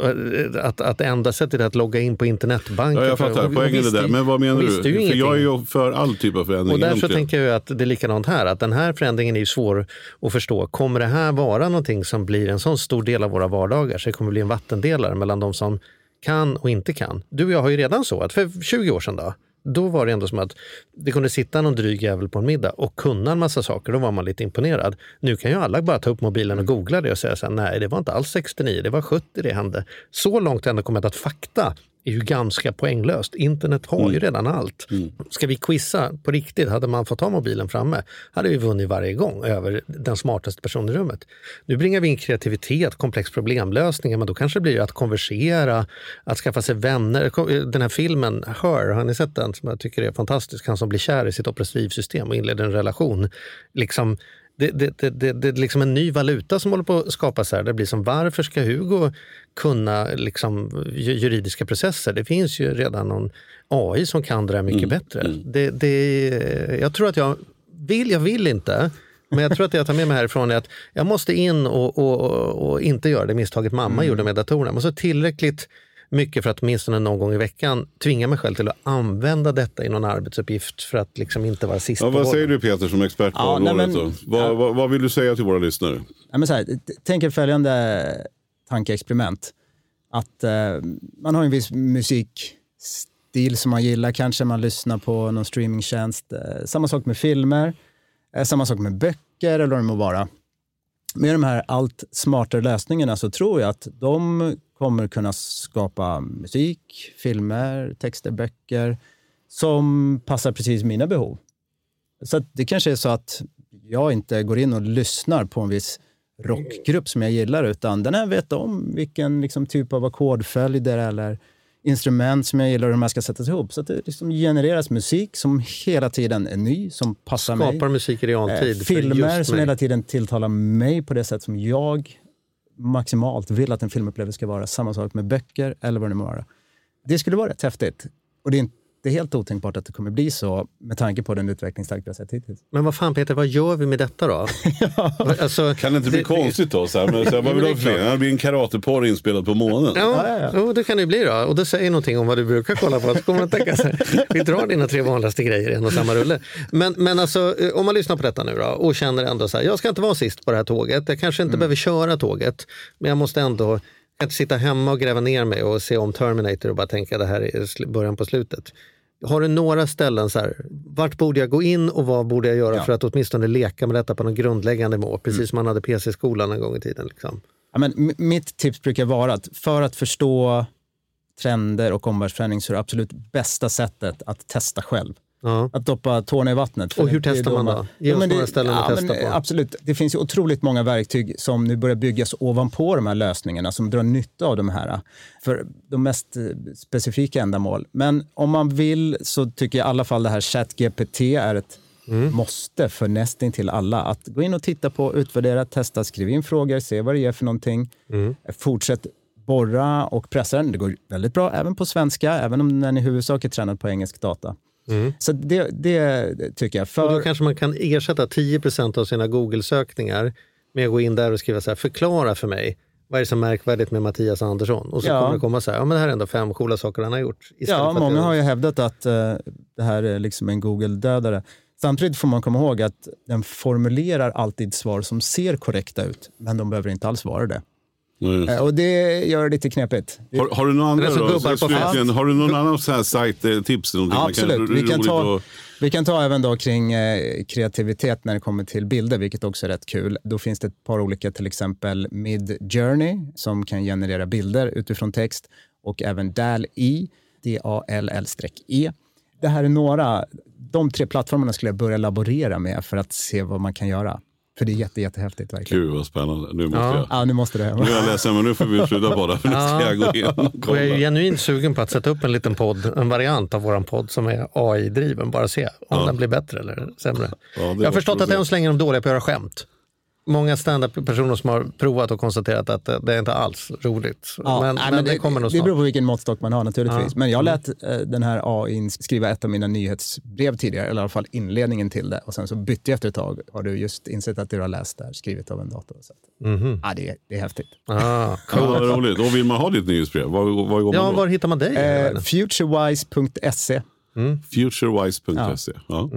att, att det enda sättet är att logga in på internetbanken. ja, jag fattar, hon- poängen är visste det. Men vad menar du? För jag är ju för all typ av förändring Och därför egentligen. tänker jag att det är likadant här, att den här förändringen är ju svår att förstå. Kommer det här vara någonting som blir en sån stor del av våra vardagar så det kommer bli en vattendelare mellan de som kan och inte kan? Du och jag har ju redan så att för 20 år sedan då, då var det ändå som att det kunde sitta någon dryg jävel på en middag och kunna en massa saker. Då var man lite imponerad. Nu kan ju alla bara ta upp mobilen och googla det och säga så här, nej det var inte alls 69, det var 70 det hände. Så långt har jag ändå kommit att fakta är ju ganska poänglöst. Internet har ju redan allt. Ska vi quizza på riktigt, hade man fått ha mobilen framme, hade vi vunnit varje gång över den smartaste personen i rummet. Nu bringar vi in kreativitet, komplex problemlösningar, men då kanske det blir att konversera, att skaffa sig vänner. Den här filmen Her, har ni sett den? Som jag tycker är fantastisk. Han som blir kär i sitt operativsystem och inleder en relation. Liksom, det, det, det, det, det är liksom en ny valuta som håller på att skapas här. Det blir som varför ska Hugo kunna liksom, ju- juridiska processer? Det finns ju redan någon AI som kan det där mycket bättre. Det, det, jag tror att jag vill, jag vill inte, men jag tror att det jag tar med mig härifrån är att jag måste in och, och, och, och inte göra det misstaget mamma gjorde med datorerna. Men så tillräckligt mycket för att åtminstone någon gång i veckan tvinga mig själv till att använda detta i någon arbetsuppgift för att liksom inte vara sist Ja, på vad säger du Peter som expert på Ja, nej, men- vad, ja. vad, vad vill du säga till våra lyssnare? Ja, men så här, tänk er följande tankeexperiment. Att eh, man har en viss musikstil som man gillar, kanske man lyssnar på någon streamingtjänst. Eh, samma sak med filmer, eh, samma sak med böcker eller vad det må vara. Med de här allt smartare lösningarna så tror jag att de kommer kunna skapa musik, filmer, texter, böcker som passar precis mina behov. Så det kanske är så att jag inte går in och lyssnar på en viss rockgrupp som jag gillar, utan den här vet om vilken liksom, typ av ackordföljder eller instrument som jag gillar och hur här ska sättas ihop. Så att det liksom genereras musik som hela tiden är ny, som passar mig. Skapar musik i realtid. Eh, filmer som mig. hela tiden tilltalar mig på det sätt som jag maximalt vill att en filmupplevelse ska vara. Samma sak med böcker eller vad det nu må vara. Det skulle vara rätt häftigt. Och det är inte helt otänkbart att det kommer bli så med tanke på den utvecklingstakt vi har sett hittills. Men vad fan Peter, vad gör vi med detta då? *laughs* alltså, Kan det inte bli konstigt då? Så här, men, så här, vad vill du ha? Det blir en karateporr inspelad på månen. Ja, Ja, ja, Jo, det kan det bli då. Och det säger någonting om vad du brukar kolla på. Så kommer man tänka så här, vi drar dina tre vanligaste grejer i en och samma rulle. Men, men alltså, eh, om man lyssnar på detta nu då och känner ändå så här, jag ska inte vara sist på det här tåget. Jag kanske inte behöver köra tåget, men jag måste ändå Att sitta hemma och gräva ner mig och se om Terminator och bara tänka det här är början på slutet. Har du några ställen så här, vart borde jag gå in och vad borde jag göra Ja. för att åtminstone leka med detta på någon grundläggande nivå? Precis som man hade PC-skolan en gång i tiden. Liksom. Ja, men mitt tips brukar vara att för att förstå trender och omvärldsförändring så är det absolut bästa sättet att testa själv. Ja. Att doppa tårna i vattnet. Och hur testar man då? Ge oss men några ställen att men, testa på. Absolut. Det finns ju otroligt många verktyg som nu börjar byggas ovanpå de här lösningarna som drar nytta av de här för de mest eh, specifika ändamål. Men om man vill så tycker jag i alla fall det här ChatGPT är ett Mm. måste för nästan till alla. Att gå in och titta på, utvärdera, testa, skriv in frågor, se vad det är för någonting. Mm. Fortsätt borra och pressa den. Det går väldigt bra även på svenska, även om den i huvudsak är tränad på engelsk data. Så det, det tycker jag. Mm. Och För, då kanske man kan ersätta 10% av sina Google-sökningar med att gå in där och skriva så här, förklara för mig vad är det som är märkvärdigt med Mattias Andersson? Och så Ja. kommer det komma så här, ja men det här är ändå fem coola saker han har gjort. Ja, för många jag- har ju hävdat att eh, det här är liksom en Google-dödare. Samtidigt får man komma ihåg att den formulerar alltid svar som ser korrekta ut, men de behöver inte alls vara det. Mm. Eh, och det gör det lite knepigt. Har, har du någon annan så då? Så slutligen. Har du någon annan så här sajt, eh, tips? Ja, absolut. Vi kan, ta, att- vi kan ta även då kring eh, kreativitet när det kommer till bilder, vilket också är rätt kul. Då finns det ett par olika, till exempel Mid Journey som kan generera bilder utifrån text och även DAL-E, D-A-L-L-E. Det här är några, de tre plattformarna skulle jag börja laborera med för att se vad man kan göra. För det är jätte, jättehäftigt verkligen. Gud vad spännande. Nu måste Ja. jag. Ja, nu måste du hem. Nu är jag ledsen men nu får vi sluta bara för nu ska jag gå in och Och jag är kolla. genuint sugen på att sätta upp en liten podd, en variant av våran podd som är AI-driven. Bara se om den blir bättre eller sämre. jag har förstått att än så länge är de dåliga på att göra skämt. Många stand-up-personer som har provat och konstaterat att det, det är inte alls roligt. Ja, men, nej, men det, kommer nog det snart. beror på vilken måttstock man har naturligtvis. Ja. Men jag lät eh, den här AI skriva ett av mina nyhetsbrev tidigare, eller i alla fall inledningen till det. Och sen så bytte jag efter ett tag. Har du just insett att det du har läst där skrivet av en dator? Så att, Mhm. ja, det, är, det är häftigt. Ah, *laughs* Ja, cool. vad roligt. Och vill man ha ditt nyhetsbrev, var, var går Ja, man då? var hittar man dig? Eh, futurewise.se Futurewise.se. Ja.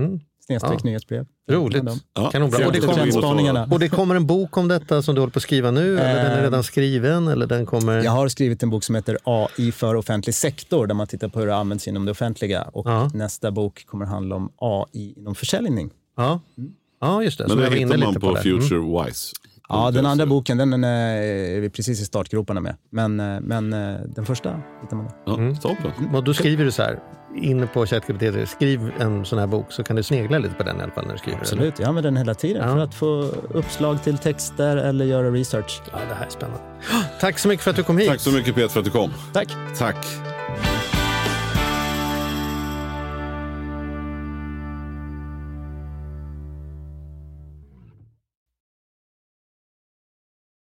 Snedstreck Ja. nyhetsbrev. Roligt. Ja. Kanonbra. Och det, kommer, och det kommer en bok om detta som du håller på att skriva nu? eller den är Eh, redan skriven? Eller den kommer... Jag har skrivit en bok som heter AI för offentlig sektor där man tittar på hur det används inom det offentliga. Och Ja. nästa bok kommer handla om AI inom försäljning. Ja. ja, just det. Men det jag var inne hittar man lite på det. Mm. Ja, den andra boken den, den är, vi precis i startgroparna med. Men, eh, men eh, den första hittar man. Ja, Mm. toppen. Och då skriver du så här, inne på ChatGPT, skriv en sån här bok så kan du snegla lite på den i alla fall när du skriver. eller? Absolut, jag använder den hela tiden Ja. för att få uppslag till texter eller göra research. Ja, det här är spännande. Tack så mycket för att du kom hit. Tack så mycket Peter för att du kom. Tack! Tack.